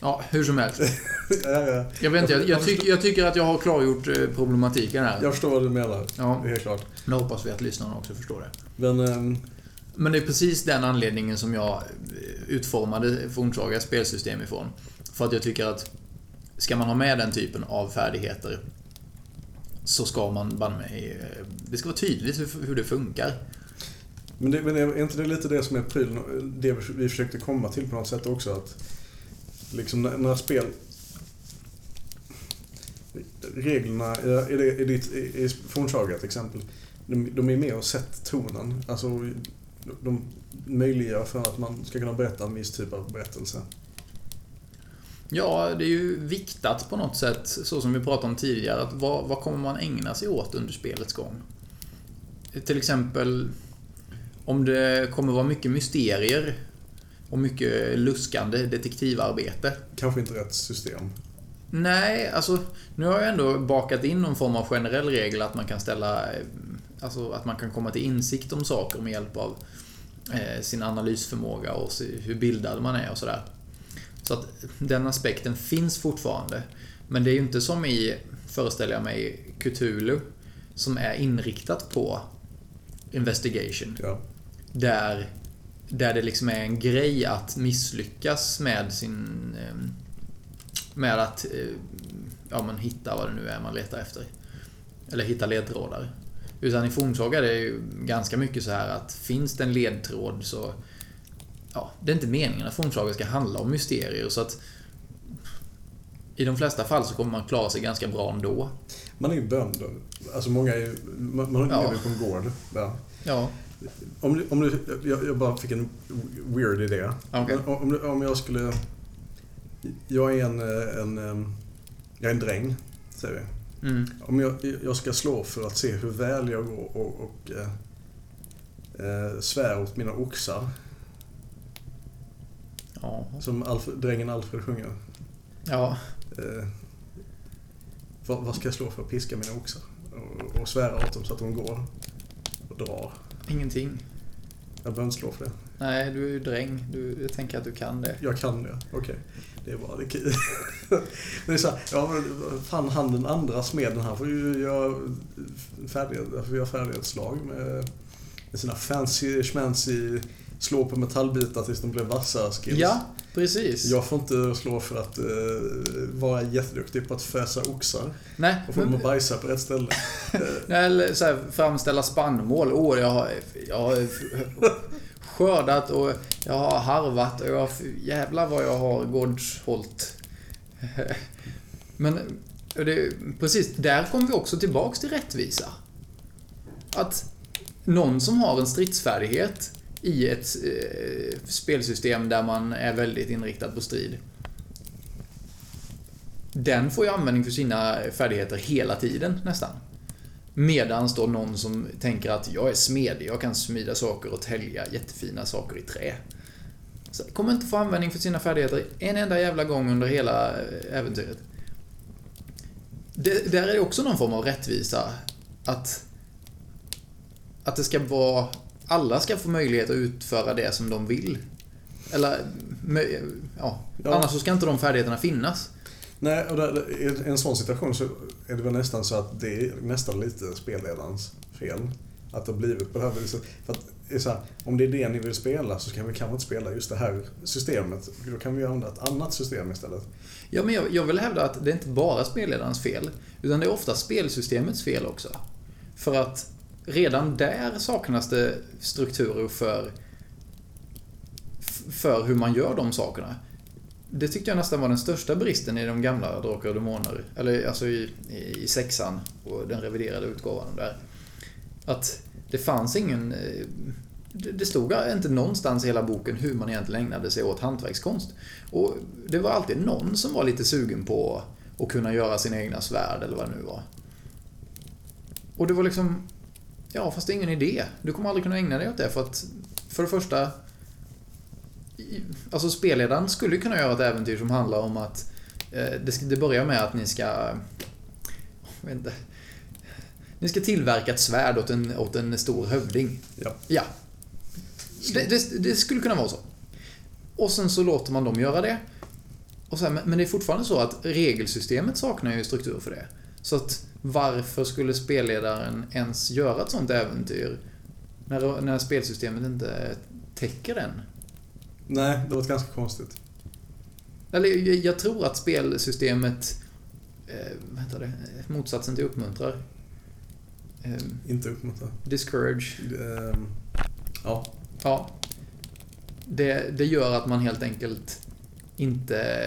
Ja, hur som helst. ja, ja. Jag vet inte, jag, jag, tyck, jag tycker att jag har klargjort eh, problematiken här. Jag förstår vad du menar. Ja. Det är helt klart. Nu hoppas vi att lyssnarna också förstår det. Men... Men det är precis den anledningen som jag eh, utformade Fornsaga spelsystem ifrån. För att jag tycker att ska man ha med den typen av färdigheter så ska man banne mig... Eh, det ska vara tydligt hur, det funkar. Men, det, men är inte det lite det som är prylen, det vi försökte komma till på något sätt också? Att liksom när, när spel... Reglerna i, i, i, i Fornsaga till exempel, de, de är med och sätter tonen. Alltså, de, möjliggör för att man ska kunna berätta en viss typ av berättelse. Ja, det är ju viktat på något sätt, så som vi pratade om tidigare, att vad, vad kommer man ägna sig åt under spelets gång? Till exempel, om det kommer vara mycket mysterier och mycket luskande detektivarbete. Kanske inte rätt system. Nej, alltså nu har jag ändå bakat in någon form av generell regel att man kan ställa... Alltså att man kan komma till insikt om saker med hjälp av eh, sin analysförmåga och hur bildad man är och sådär. Så att den aspekten finns fortfarande. Men det är ju inte som i, föreställer jag mig, Cthulhu som är inriktat på investigation. Ja. Där, där det liksom är en grej att misslyckas med sin... eh, Med att eh, ja, men hitta vad det nu är man letar efter. Eller hitta ledtrådar. Utan i fornsaga är det ju ganska mycket så här att finns det en ledtråd så... Ja, det är inte meningen att fornsaga ska handla om mysterier så att... I de flesta fall så kommer man klara sig ganska bra ändå. Man är ju bönder. Alltså många är ju... Man, man Ja. lever ju på en gård. Ja. Ja, Om du, om du, jag, jag bara fick en weird idé. Men Om, du- om jag skulle... Jag är en, en, jag är en dräng, säger vi. Mm. Om jag, jag ska slå för att se hur väl jag går och, och eh, eh, svär åt mina oxar. ja, Som Alfred, drängen Alfred sjunger. ja. Eh, vad, vad ska jag slå för att piska mina oxar? Och, och svära åt dem så att de går och drar. Ingenting. Jag behöver inte slå för det. Nej, du är ju dräng. Du, jag tänker att du kan det. Jag kan det, okej. Det är bra, det är kul. Men det är så här, ja fan han den andra smeden här får ju göra färdighet, får göra färdighetslag med, med sina fancy schmancy slå på metallbitar tills de blir vassa skills. Ja, precis. Jag får inte slå för att uh, vara jätteduktig på att fösa oxar Nej, och få dem men, att bajsa på rätt ställe. eller så här, framställa spannmål. Åh, jag har, jag har skördat och jag har harvat och jag jävlar vad jag har gårdshållt. Men det, precis, där kommer vi också tillbaks till rättvisa. Att någon som har en stridsfärdighet i ett eh, spelsystem där man är väldigt inriktad på strid. Den får ju användning för sina färdigheter hela tiden nästan. Medans då någon som tänker att jag är smedig, jag kan smida saker och tälja jättefina saker i trä. Så kommer inte få användning för sina färdigheter en enda jävla gång under hela eh, äventyret. Det, där är det också någon form av rättvisa. Att, att det ska vara... Alla ska få möjlighet att utföra det som de vill. Eller, ja. Ja. Annars så ska inte de färdigheterna finnas. Nej, och där, i en sån situation så är det väl nästan så att det är nästan lite spelledarens fel. Att det har blivit på det här viset. För att det är så här, om det är det ni vill spela så kan vi kanske inte spela just det här systemet. Då kan vi använda ett annat system istället. Ja, men jag, jag vill hävda att det är inte bara spelledarens fel. Utan det är ofta spelsystemets fel också. För att redan där saknas det strukturer för, för hur man gör de sakerna. Det tyckte jag nästan var den största bristen i de gamla Drakar och Demoner. Eller alltså i, i, i sexan och den reviderade utgåvan där. Att det fanns ingen... Eh, det det stod inte någonstans i hela boken hur man egentligen ägnade sig åt hantverkskonst. Och det var alltid någon som var lite sugen på att kunna göra sina egna svärd eller vad det nu var. Och det var liksom... Ja, fast det är ingen idé. Du kommer aldrig kunna ägna dig åt det för att... För det första... Alltså spelledaren skulle kunna göra ett äventyr som handlar om att... eh, Det, ska- det börjar med att ni ska... Inte. Ni ska tillverka ett svärd åt en, åt en stor hövding. Ja. Ja. Det, det, det skulle kunna vara så. Och sen så låter man dem göra det. Och men men det är fortfarande så att regelsystemet saknar ju struktur för det. Så att varför skulle spelledaren ens göra ett sånt äventyr när, när spelsystemet inte täcker den? Nej, det var ganska konstigt. Eller jag, tror att spelsystemet... Eh, vad heter det? Motsatsen till uppmuntrar. Eh, Inte uppmuntra. discourage. Ehm, Ja, Ja. Det, det gör att man helt enkelt inte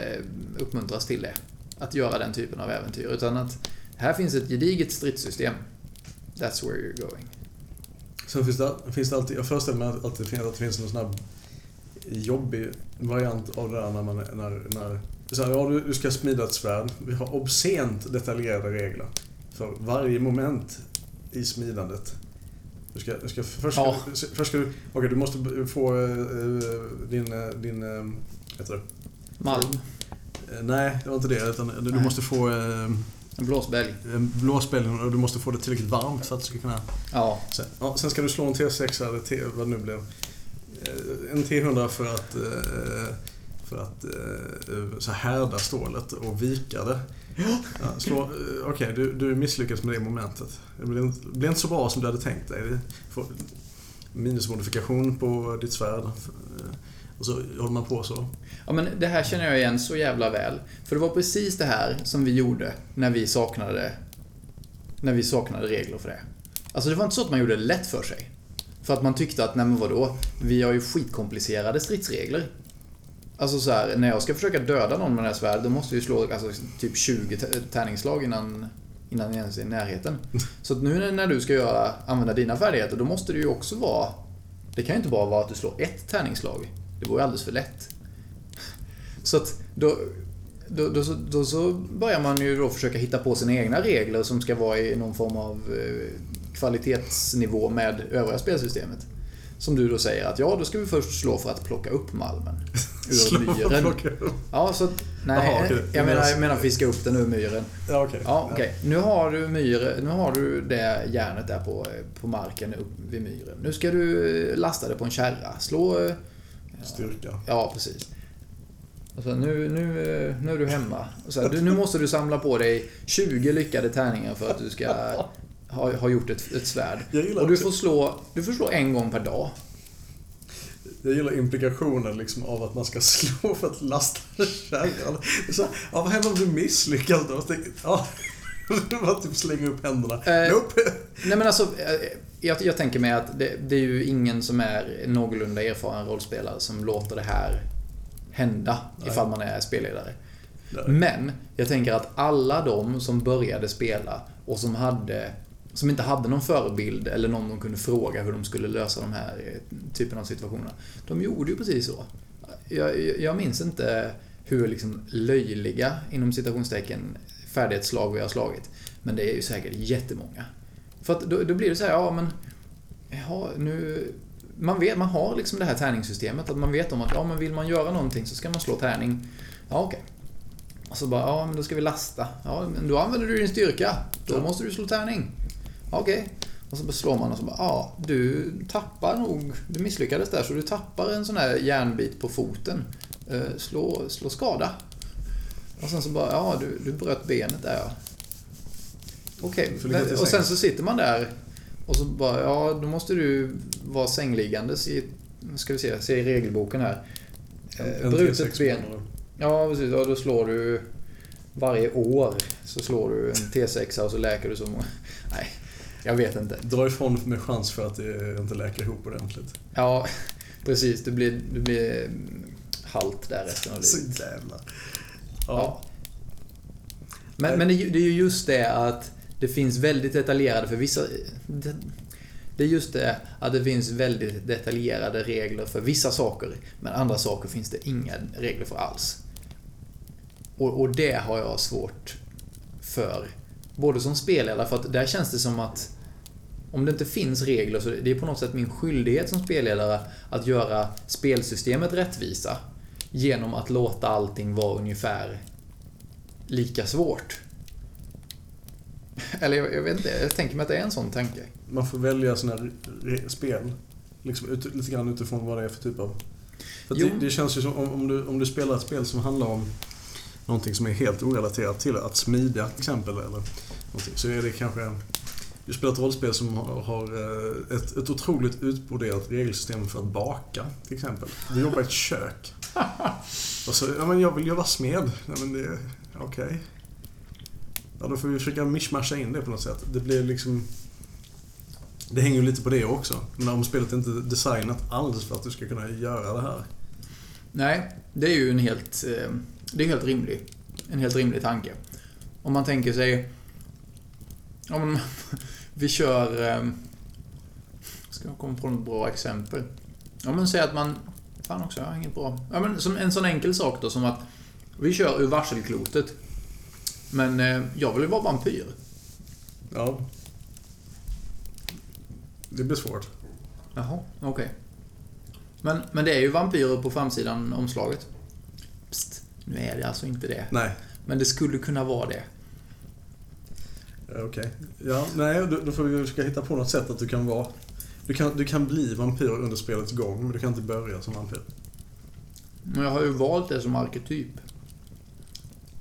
uppmuntras till det. Att göra den typen av äventyr. Utan att här finns ett gediget stridssystem. That's where you're going. Sen finns det, finns det alltid, jag föreställer mig att det finns, att det finns någon sån här jobbig variant av det där när man, när, när så här, ja, du, ska smida ett svärd. Vi har obscent detaljerade regler för varje moment i smidandet. Du ska, du ska, först, ska, Ja. du- först ska du, okej du måste få eh, din, eh, din, vad heter det? Malm. Eh, Nej, det var inte det. Utan du Nej. måste få eh, En blåsbälg. en blåspelning och du måste få det tillräckligt varmt för att du ska kunna Ja. Sen, ja, sen ska du slå en T6 eller T, vad det nu blev. Eh, En T100 för att, eh, för att eh, så här härda stålet och vika det. Ja, Okej, du, du misslyckas med det momentet. Det det blir inte så bra som du hade tänkt dig. Minusmodifikation på ditt svärd. Och så håller man på så. Ja, men det här känner jag igen så jävla väl. För det var precis det här som vi gjorde när vi saknade, när vi saknade regler för det. Alltså det var inte så att man gjorde det lätt för sig. För att man tyckte att, nej men vadå, vi har ju skitkomplicerade stridsregler. Alltså så här, när jag ska försöka döda någon med det här svärdet, då måste vi slå alltså, typ 20 tärningsslag innan, innan jag ens är i närheten. Så att nu när du ska göra, använda dina färdigheter, då måste det ju också vara... Det kan ju inte bara vara att du slår ett tärningsslag. Det vore alldeles för lätt. Så att då, då, då, så- då så börjar man ju då försöka hitta på sina egna regler som ska vara i någon form av eh, kvalitetsnivå med övriga spelsystemet. Som du då säger att ja, då ska vi först slå för att plocka upp malmen ur myren. Ja, så nej, Jaha, okej. jag, menar, jag menar fiska upp den ur myren. Ja, okej. Ja, okej. Nu har du myr, nu har du det järnet där på, på marken upp vid myren. Nu ska du lasta det på en kärra. Slå... eh, Styrka. Ja, precis. Alltså, nu, nu, nu är du hemma. Så här, du, nu måste du samla på dig 20 lyckade tärningar för att du ska ha, ha gjort ett, ett svärd. Och du får, slå, du får slå en gång per dag. Jag gillar implikationen liksom av att man ska slå för att lasta kärran. Så Ja, vad händer om du misslyckas då? Tänker, Ja, bara typ slänger upp händerna. Eh, Nope. Nej men alltså, eh, jag, jag tänker mig att det, det är ju ingen som är någorlunda erfaren rollspelare som låter det här hända Nej. ifall man är spelledare. Nej. Men jag tänker att alla de som började spela och som hade som inte hade någon förebild eller någon de kunde fråga hur de skulle lösa de här eh, typen av situationer. De gjorde ju precis så. Jag, jag- minns inte hur liksom löjliga, inom citationstecken, färdighetsslag vi har slagit. Men det är ju säkert jättemånga. För att då, då blir det så här, ja men... Ja, nu... Man, vet, man har liksom det här tärningssystemet, att man vet om att ja, men vill man göra någonting så ska man slå tärning. Ja, okej. Och så bara, ja men då ska vi lasta. Ja, men då använder du din styrka. Då måste du slå tärning. Okej. Och så slår man och så bara, ja, du tappar nog, du misslyckades där så du tappar en sån här järnbit på foten. Eh, slå, slå skada. Och sen så bara, ja du, du bröt benet där ja. Okej, till och sen så sitter man där och så bara, ja då måste du vara sängliggandes i, ska vi se, se i regelboken här. Eh, brutet T6 ben. Ja, precis. Ja, då slår du varje år så slår du en T6 och så läker du så många. Nej, jag vet inte. Dra ifrån med chans för att det inte läker ihop ordentligt. Ja, precis. Du blir, du blir halt där resten av Så livet. jävla... Ja. Ja. Men, men det, är ju- det är ju just det att det finns väldigt detaljerade för vissa... Det, det är just det att det finns väldigt detaljerade regler för vissa saker. Men andra saker finns det inga regler för alls. Och, och det har jag svårt för. Både som spelledare, för att där känns det som att om det inte finns regler så det är på något sätt min skyldighet som spelledare att göra spelsystemet rättvisa. Genom att låta allting vara ungefär lika svårt. Eller jag, jag vet inte, jag tänker mig att det är en sån tanke. Man får välja såna här spel. Liksom ut, lite grann utifrån vad det är för typ av... För det, det känns ju som om, om, du, om du spelar ett spel som handlar om någonting som är helt orelaterat till att smida till exempel eller någonting, så är det kanske... Du spelar ett rollspel som har, har eh, ett, ett otroligt utbroderat regelsystem för att baka till exempel. Du jobbar i ett kök. Och så, ja men jag vill ju vara smed. Ja, men det, okej. Ja, då får vi försöka mishmasha in det på något sätt. Det blir liksom... Det hänger ju lite på det också. Men om spelet inte är designat alldeles för att du ska kunna göra det här. Nej, det är ju en helt, eh, det är helt rimlig, en helt rimlig tanke. Om man tänker sig... Om vi kör... eh, Ska jag komma på något bra exempel? Ja men säg att man... Fan också, jag har inget bra. Ja men som en sån enkel sak då som att vi kör ur varselklotet. Men eh, jag vill ju vara vampyr. Ja. Det blir svårt. Jaha, okej. Men, men det är ju vampyrer på framsidan omslaget. Psst, nu är det alltså inte det. Nej. Men det skulle kunna vara det. Ja, Okej. Ja, nej, då, då får vi försöka hitta på något sätt att du kan vara... Du kan, du kan bli vampyr under spelets gång, men du kan inte börja som vampyr. Men jag har ju valt det som arketyp.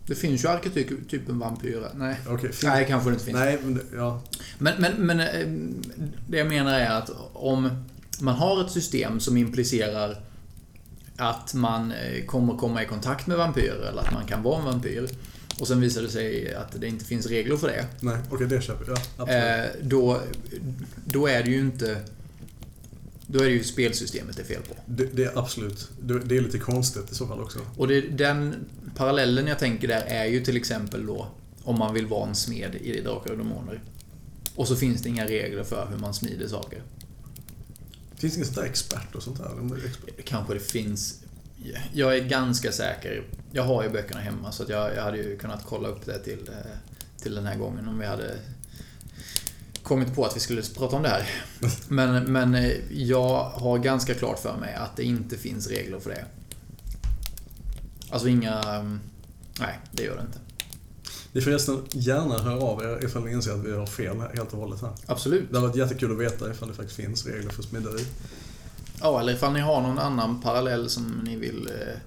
Det finns ju arketypen vampyrer. Nej. Okej, fin- Nej, kanske det inte finns. Nej, men det, ja. Men, men, men eh, det jag menar är att om man har ett system som implicerar att man eh, kommer komma i kontakt med vampyrer eller att man kan vara en vampyr och sen visar det sig att det inte finns regler för det. Nej, okej, det köper jag. Absolut. Eh, då, då är det ju inte... Då är det ju spelsystemet det är fel på. Det, det är absolut. Det, det är lite konstigt i så fall också. Och det, den parallellen jag tänker där är ju till exempel då om man vill vara en smed i Drakar och Demoner. Och så finns det inga regler för hur man smider saker. Finns det ingen sån där expert och sånt där? Kanske det finns... Jag är ganska säker. Jag har ju böckerna hemma så att jag, jag hade ju kunnat kolla upp det till, eh, till den här gången om vi hade kommit på att vi skulle prata om det här. Men, men eh, jag har ganska klart för mig att det inte finns regler för det. Alltså inga... mm, Nej, det gör det inte. Ni får förresten gärna höra av er ifall ni inser att vi har fel helt och hållet här. Absolut. Det har varit jättekul att veta ifall det faktiskt finns regler för smideri. Ja, eller ifall ni har någon annan parallell som ni vill eh,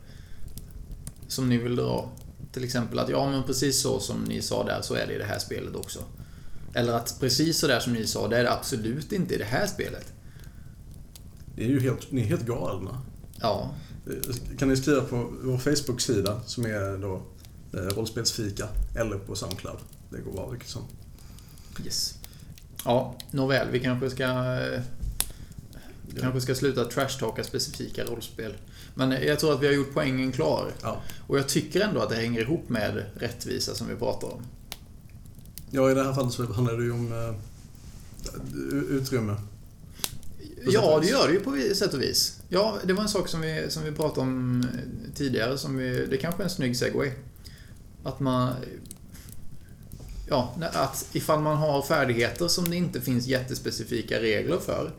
som ni vill dra. Till exempel att ja, men precis så som ni sa där så är det i det här spelet också. Eller att precis så där som ni sa, det är det absolut inte i det här spelet. Ni är ju helt, ni är helt galna. Ja, Kan ni skriva på vår Facebook-sida som är då eh, Rollspelsfika eller på Soundcloud. Det går bra vilket som. yes. Ja, nåväl, vi kanske ska eh, kanske ska sluta trashtalka specifika rollspel. Men jag tror att vi har gjort poängen klar. Ja. Och jag tycker ändå att det hänger ihop med rättvisa som vi pratar om. ja, i det här fallet så handlar det ju om eh, utrymme. Ja, det gör det ju på sätt och vis. Ja, det var en sak som vi, som vi pratade om eh, tidigare. Som vi, det kanske är en snygg segway. Att man... ja, att ifall man har färdigheter som det inte finns jättespecifika regler för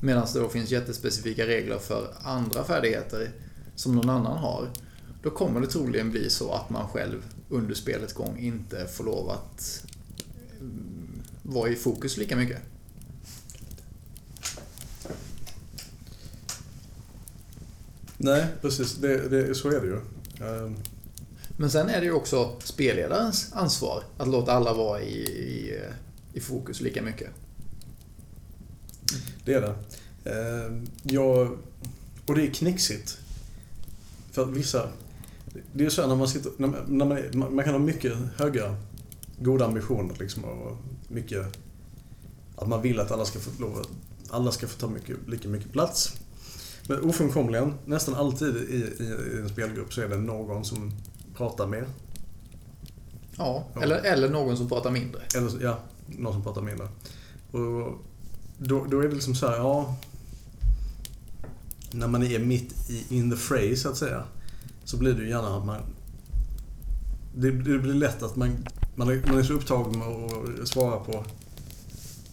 medan det då finns jättespecifika regler för andra färdigheter som någon annan har då kommer det troligen bli så att man själv under spelets gång inte får lov att mm, vara i fokus lika mycket. Nej, precis. Det, det, så är det ju. Ehm, Men sen är det ju också spelledarens ansvar att låta alla vara i, i, i fokus lika mycket. Det är det. Ehm, Jag, och det är knixigt. För vissa... Det är så här när man sitter... När man, när man, man kan ha mycket höga, goda ambitioner liksom och mycket... Att man vill att alla ska få lov Alla ska få ta mycket, lika mycket plats. Men ofrånkomligen, nästan alltid i, i, i en spelgrupp så är det någon som pratar mer. Ja, Ja. Eller, eller någon som pratar mindre. Eller ja, någon som pratar mindre. Och då, då är det liksom så här, ja... När man är mitt i in the fray så att säga. Så blir det ju gärna att man... Det, det blir lätt att man, man, är, man är så upptagen med att svara på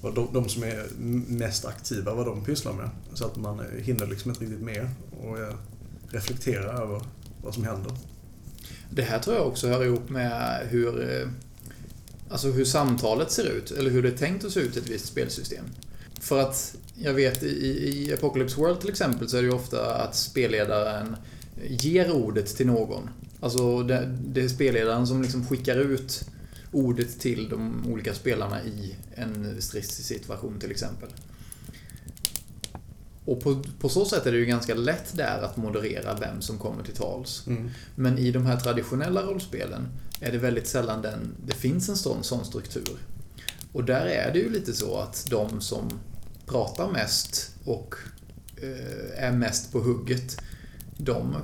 vad de, de som är mest aktiva, vad de pysslar med. Så att man hinner liksom inte riktigt med och eh, reflektera över vad som händer. Det här tror jag också hör ihop med hur, eh, alltså hur samtalet ser ut, eller hur det är tänkt att se ut i ett visst spelsystem. För att jag vet i, i Apocalypse World till exempel så är det ju ofta att spelledaren ger ordet till någon. Alltså det, det är spelledaren som liksom skickar ut ordet till de olika spelarna i en stridssituation till exempel. Och på, på så sätt är det ju ganska lätt där att moderera vem som kommer till tals. Mm. Men i de här traditionella rollspelen är det väldigt sällan den, det finns en sån, sån struktur. Och där är det ju lite så att de som pratar mest och eh, är mest på hugget, de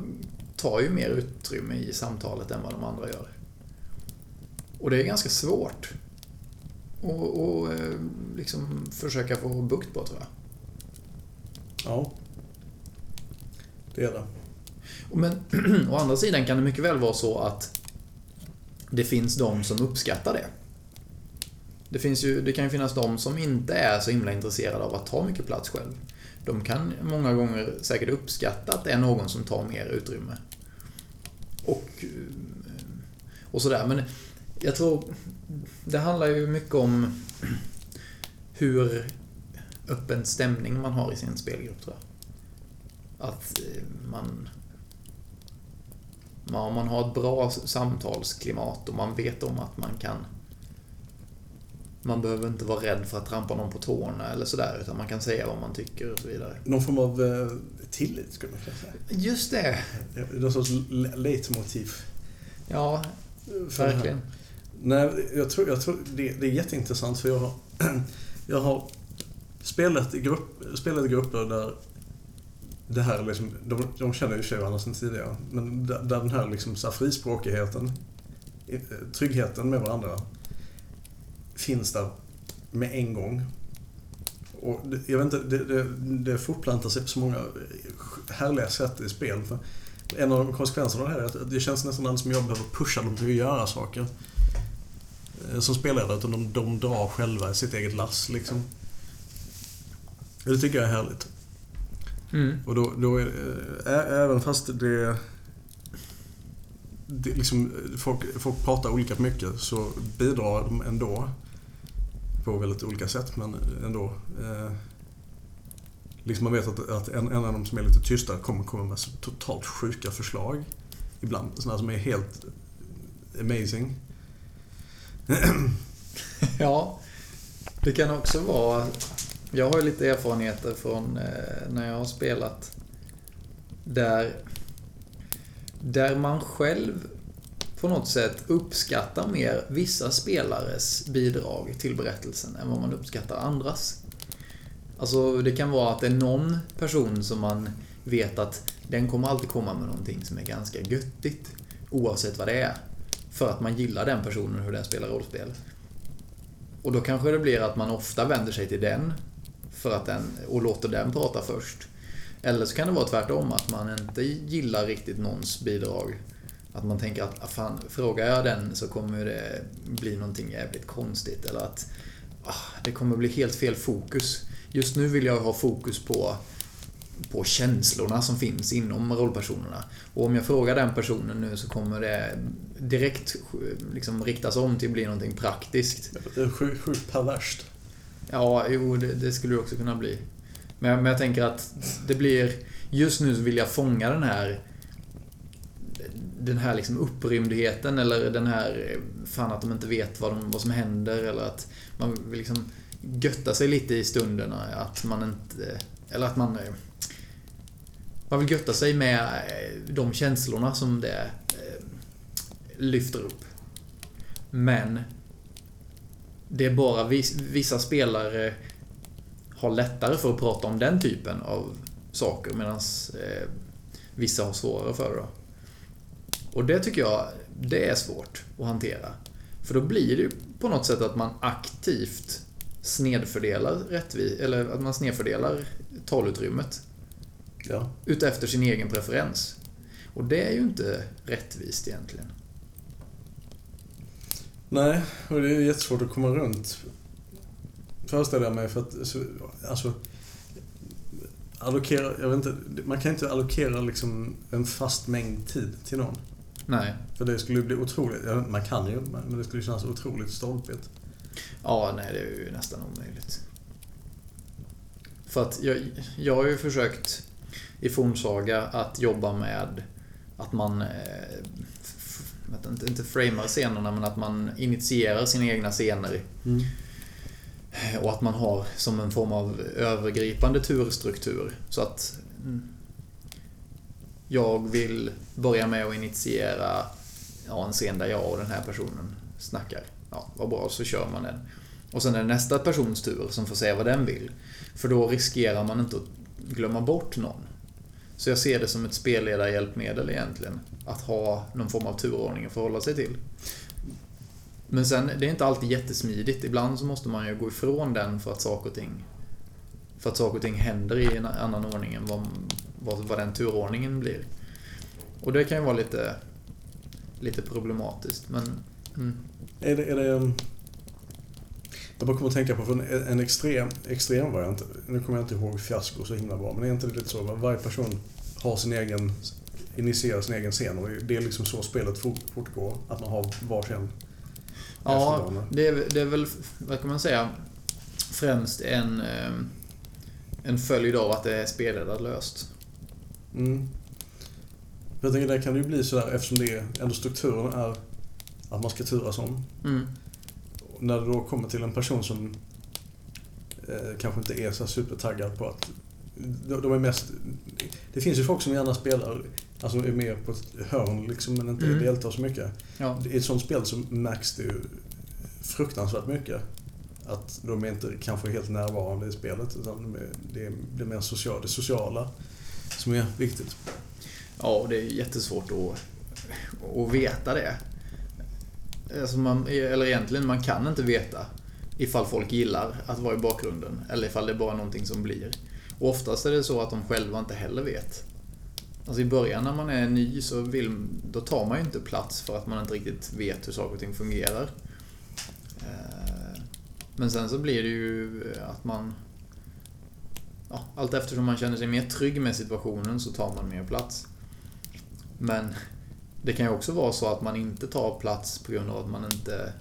tar ju mer utrymme i samtalet än vad de andra gör. Och det är ganska svårt att och, eh, liksom försöka få bukt på tror jag. Ja. Det är det. Men å andra sidan kan det mycket väl vara så att det finns de som uppskattar det. Det, finns ju, det kan ju finnas de som inte är så himla intresserade av att ta mycket plats själv. De kan många gånger säkert uppskatta att det är någon som tar mer utrymme. Och, eh, och sådär. Men jag tror det handlar ju mycket om hur öppen stämning man har i sin spelgrupp tror jag. Att eh, man... man- Om man har ett bra samtalsklimat och man vet om att man kan... Man behöver inte vara rädd för att trampa någon på tårna eller sådär, utan man kan säga vad man tycker och så vidare. Någon form av eh, tillit skulle man kunna säga. Just det! Någon sorts le- leitmotiv. Ja, för verkligen. Nej, jag tror, jag tror det, det är jätteintressant för jag har, jag har spelat, i grupp, spelat i grupper där det här liksom, de, de känner ju varandra sedan tidigare, men där, där den här liksom så här frispråkigheten, eh, tryggheten med varandra finns där med en gång. Och det, jag vet inte, det, det, det fortplantar sig på så många härliga sätt i spel. För en av konsekvenserna av det här är att det känns nästan alldeles som jag behöver pusha dem till att göra saker. eh, Som spelledare, utan de, de drar själva i sitt eget lass liksom. Det tycker jag är härligt. Mm. Och då, då är, ä, även fast det, det liksom, folk, folk pratar olika mycket så bidrar de ändå på väldigt olika sätt men eh, ändå. Eh, liksom man vet att, att en, en av de som är lite tysta kommer komma med totalt sjuka förslag. Ibland. Sådana som är helt amazing. Ja, det kan också vara... Jag har ju lite erfarenheter från eh, när jag har spelat där, där man själv på något sätt uppskattar mer vissa spelares bidrag till berättelsen än vad man uppskattar andras. Alltså det kan vara att det är någon person som man vet att den kommer alltid komma med någonting som är ganska göttigt. Oavsett vad det är. För att man gillar den personen och hur den spelar rollspel. Och då kanske det blir att man ofta vänder sig till den för att den, och låter den prata först. Eller så kan det vara tvärtom, att man inte gillar riktigt någons bidrag. Att man tänker att, ah, fan, frågar jag den så kommer det bli någonting jävligt konstigt. Eller att ah, det kommer bli helt fel fokus. Just nu vill jag ha fokus på, på känslorna som finns inom rollpersonerna. Och om jag frågar den personen nu så kommer det direkt liksom riktas om till att bli någonting praktiskt. Det är sjukt, sjukt perverst. Ja, jo, det, det skulle det också kunna bli. Men, men jag tänker att det blir... Just nu så vill jag fånga den här den här liksom upprymdheten eller den här fan att de inte vet vad, de, vad som händer eller att man vill liksom götta sig lite i stunderna. Att man inte... Eller att man... Eh, man vill götta sig med eh, de känslorna som det eh, lyfter upp. Men det är bara vissa spelare har lättare för att prata om den typen av saker medan vissa har svårare för det. Och det tycker jag, det är svårt att hantera. För då blir det ju på något sätt att man aktivt snedfördelar rättvis eller att man snedfördelar talutrymmet. Ja. Utefter sin egen preferens. Och det är ju inte rättvist egentligen. Nej, och det är jättesvårt att komma runt. Föreställer jag mig för att, alltså... Allokera, jag vet inte, man kan inte allokera liksom en fast mängd tid till någon. Nej. För det skulle bli otroligt, man kan ju, men det skulle kännas otroligt stolpigt. Ja, nej det är ju nästan omöjligt. För att jag, jag har ju försökt i Fornsaga att jobba med att man eh, inte, inte framar scenerna men att man initierar sina egna scener. Mm. Och att man har som en form av övergripande turstruktur. Så att mm, jag vill börja med att initiera ja, en scen där jag och den här personen snackar. Ja, vad bra, så kör man den. Och sen är det nästa persons tur som får säga vad den vill. För då riskerar man inte att glömma bort någon. Så jag ser det som ett spelledarhjälpmedel egentligen. Att ha någon form av turordning att förhålla sig till. Men sen, det är inte alltid jättesmidigt. Ibland så måste man ju gå ifrån den för att saker och ting för att saker och ting händer i en annan ordning än vad, vad, vad den turordningen blir. Och det kan ju vara lite, lite problematiskt, men... Mm. Är det, är det, um, jag bara kommer att tänka på en, en extrem, extrem variant. Nu kommer jag inte ihåg fiasko så himla bra, men är inte det lite så att varje person har sin egen, initierar sin egen scen och det är liksom så spelet fortgår. Att man har varsin Ja, det är, det är väl, vad kan man säga, främst en, eh, en följd av att det är spelledarlöst. Mm. Jag tänker där kan det ju bli sådär eftersom det är, ändå strukturen är att man ska turas om. Mm. När det då kommer till en person som eh, kanske inte är så supertaggad på att de är mest... Det finns ju folk som gärna spelar, alltså är med på ett hörn liksom, men inte mm. deltar så mycket. Ja. I ett sånt spel så märks det ju fruktansvärt mycket. Att de är inte kanske helt närvarande i spelet utan det blir mer social, det sociala som är viktigt. Ja, det är jättesvårt att, att veta det. Alltså man, eller egentligen, man kan inte veta ifall folk gillar att vara i bakgrunden eller ifall det är bara någonting som blir. Och oftast är det så att de själva inte heller vet. Alltså i början när man är ny så vill, då tar man ju inte plats för att man inte riktigt vet hur saker och ting fungerar. Eh, men sen så blir det ju att man... Ja, allt eftersom man känner sig mer trygg med situationen så tar man mer plats. Men det kan ju också vara så att man inte tar plats på grund av att man inte...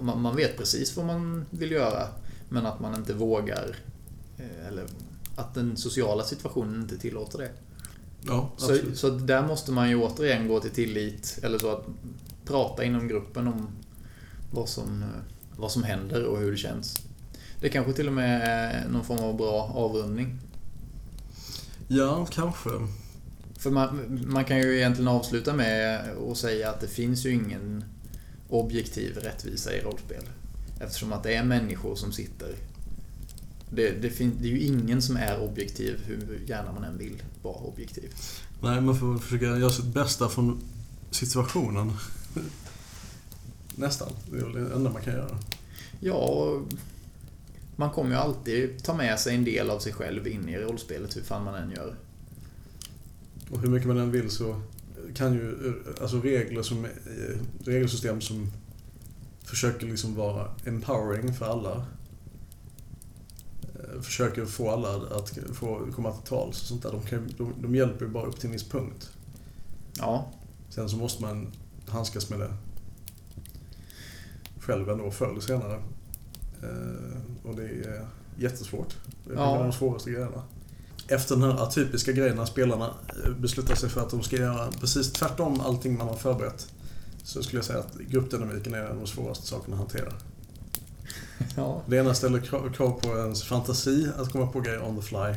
Man, vet precis vad man vill göra, men att man inte vågar. Eh, eller att den sociala situationen inte tillåter det. Ja, så, så där måste man ju återigen gå till tillit, eller så att prata inom gruppen om vad som, vad som händer och hur det känns. Det kanske till och med är någon form av bra avrundning. Ja, kanske. För man, man kan ju egentligen avsluta med att säga att det finns ju ingen objektiv rättvisa i rollspel. Eftersom att det är människor som sitter det, det, fin- det är ju ingen som är objektiv hur gärna man än vill vara objektiv. Nej, man får försöka göra sitt bästa från situationen. Nästan. Det är väl det enda man kan göra. Ja, man kommer ju alltid ta med sig en del av sig själv in i rollspelet hur fan man än gör. Och hur mycket man än vill så kan ju, alltså regler som, eh, regelsystem som försöker liksom vara empowering för alla. eh, Försöker få alla att få komma till tals och sånt där. De, kan, de, de hjälper ju bara upp till en viss punkt. Ja, Sen så måste man handskas med det själv ändå förr eller senare. Eh, och det är jättesvårt. Det är Ja. en av de svåraste grejerna. Efter den här atypiska grejen när spelarna eh, beslutar sig för att de ska göra precis tvärtom allting man har förberett. Så skulle jag säga att gruppdynamiken är en av de svåraste sakerna att hantera. ja. Det ena ställer krav på ens fantasi att komma på grejer on the fly.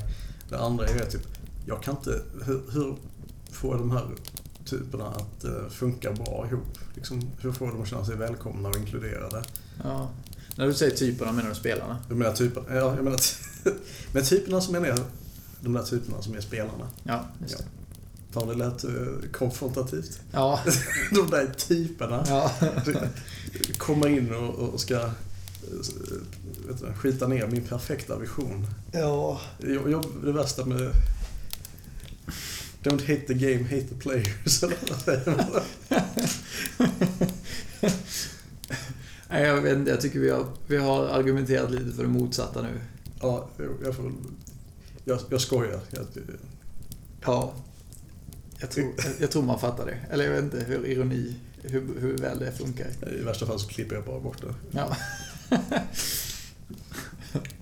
Det andra är typ, jag kan inte, hur, hur får de här typerna att eh, funka bra ihop? Liksom, hur får jag dem att känna sig välkomna och inkluderade? ja. När du säger typerna menar du spelarna? Jag menar typerna, ja, jag menar, med typerna som menar jag de där typerna som är spelarna. Ja, just det. Fan, det lät eh, konfrontativt. Ja, De där typerna ja. kommer in och, och ska eh, vet du, skita ner min perfekta vision. ja. Jag, jag, det värsta med... Don't hate the game, hate the players. eller vad säger man? Nej, jag vet inte. Jag tycker vi har, vi har argumenterat lite för det motsatta nu. ja, jag, får... Jag, jag skojar. Jag, Ja. Jag tror, jag tror man fattar det. Eller jag vet inte hur ironi, hur, hur väl det funkar. I värsta fall så klipper jag bara bort det. Ja.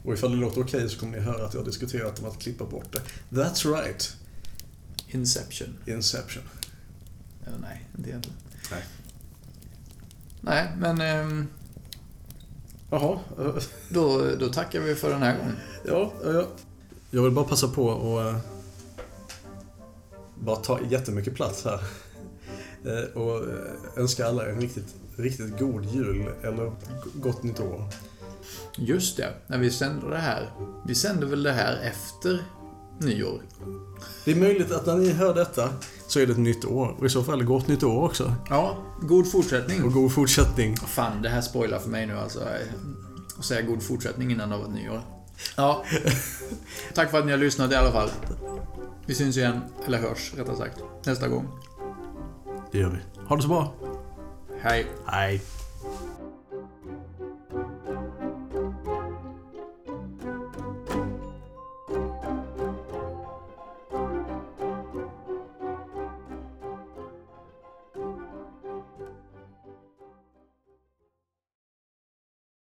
Och ifall det låter okej så kommer ni höra att jag har diskuterat om att klippa bort det. That's right. Inception. Inception. Eller nej, inte egentligen. Nej. Nej, men ehm, Jaha. då, då tackar vi för den här gången. Ja, ja, ja. Jag vill bara passa på och eh, bara ta jättemycket plats här. Eh, Och eh, önska alla en riktigt, riktigt god jul eller gott nytt år. Just det, när vi sänder det här. Vi sänder väl det här efter nyår? Det är möjligt att när ni hör detta så är det ett nytt år. Och i så fall gott nytt år också. Ja, god fortsättning. Och god fortsättning. Fan, det här spoilar för mig nu alltså. Att säga god fortsättning innan det var nyår. Ja. Tack för att ni har lyssnat i alla fall. Vi syns igen, eller hörs rättare sagt, nästa gång. Det gör vi. Ha det så bra. Hej. Hej.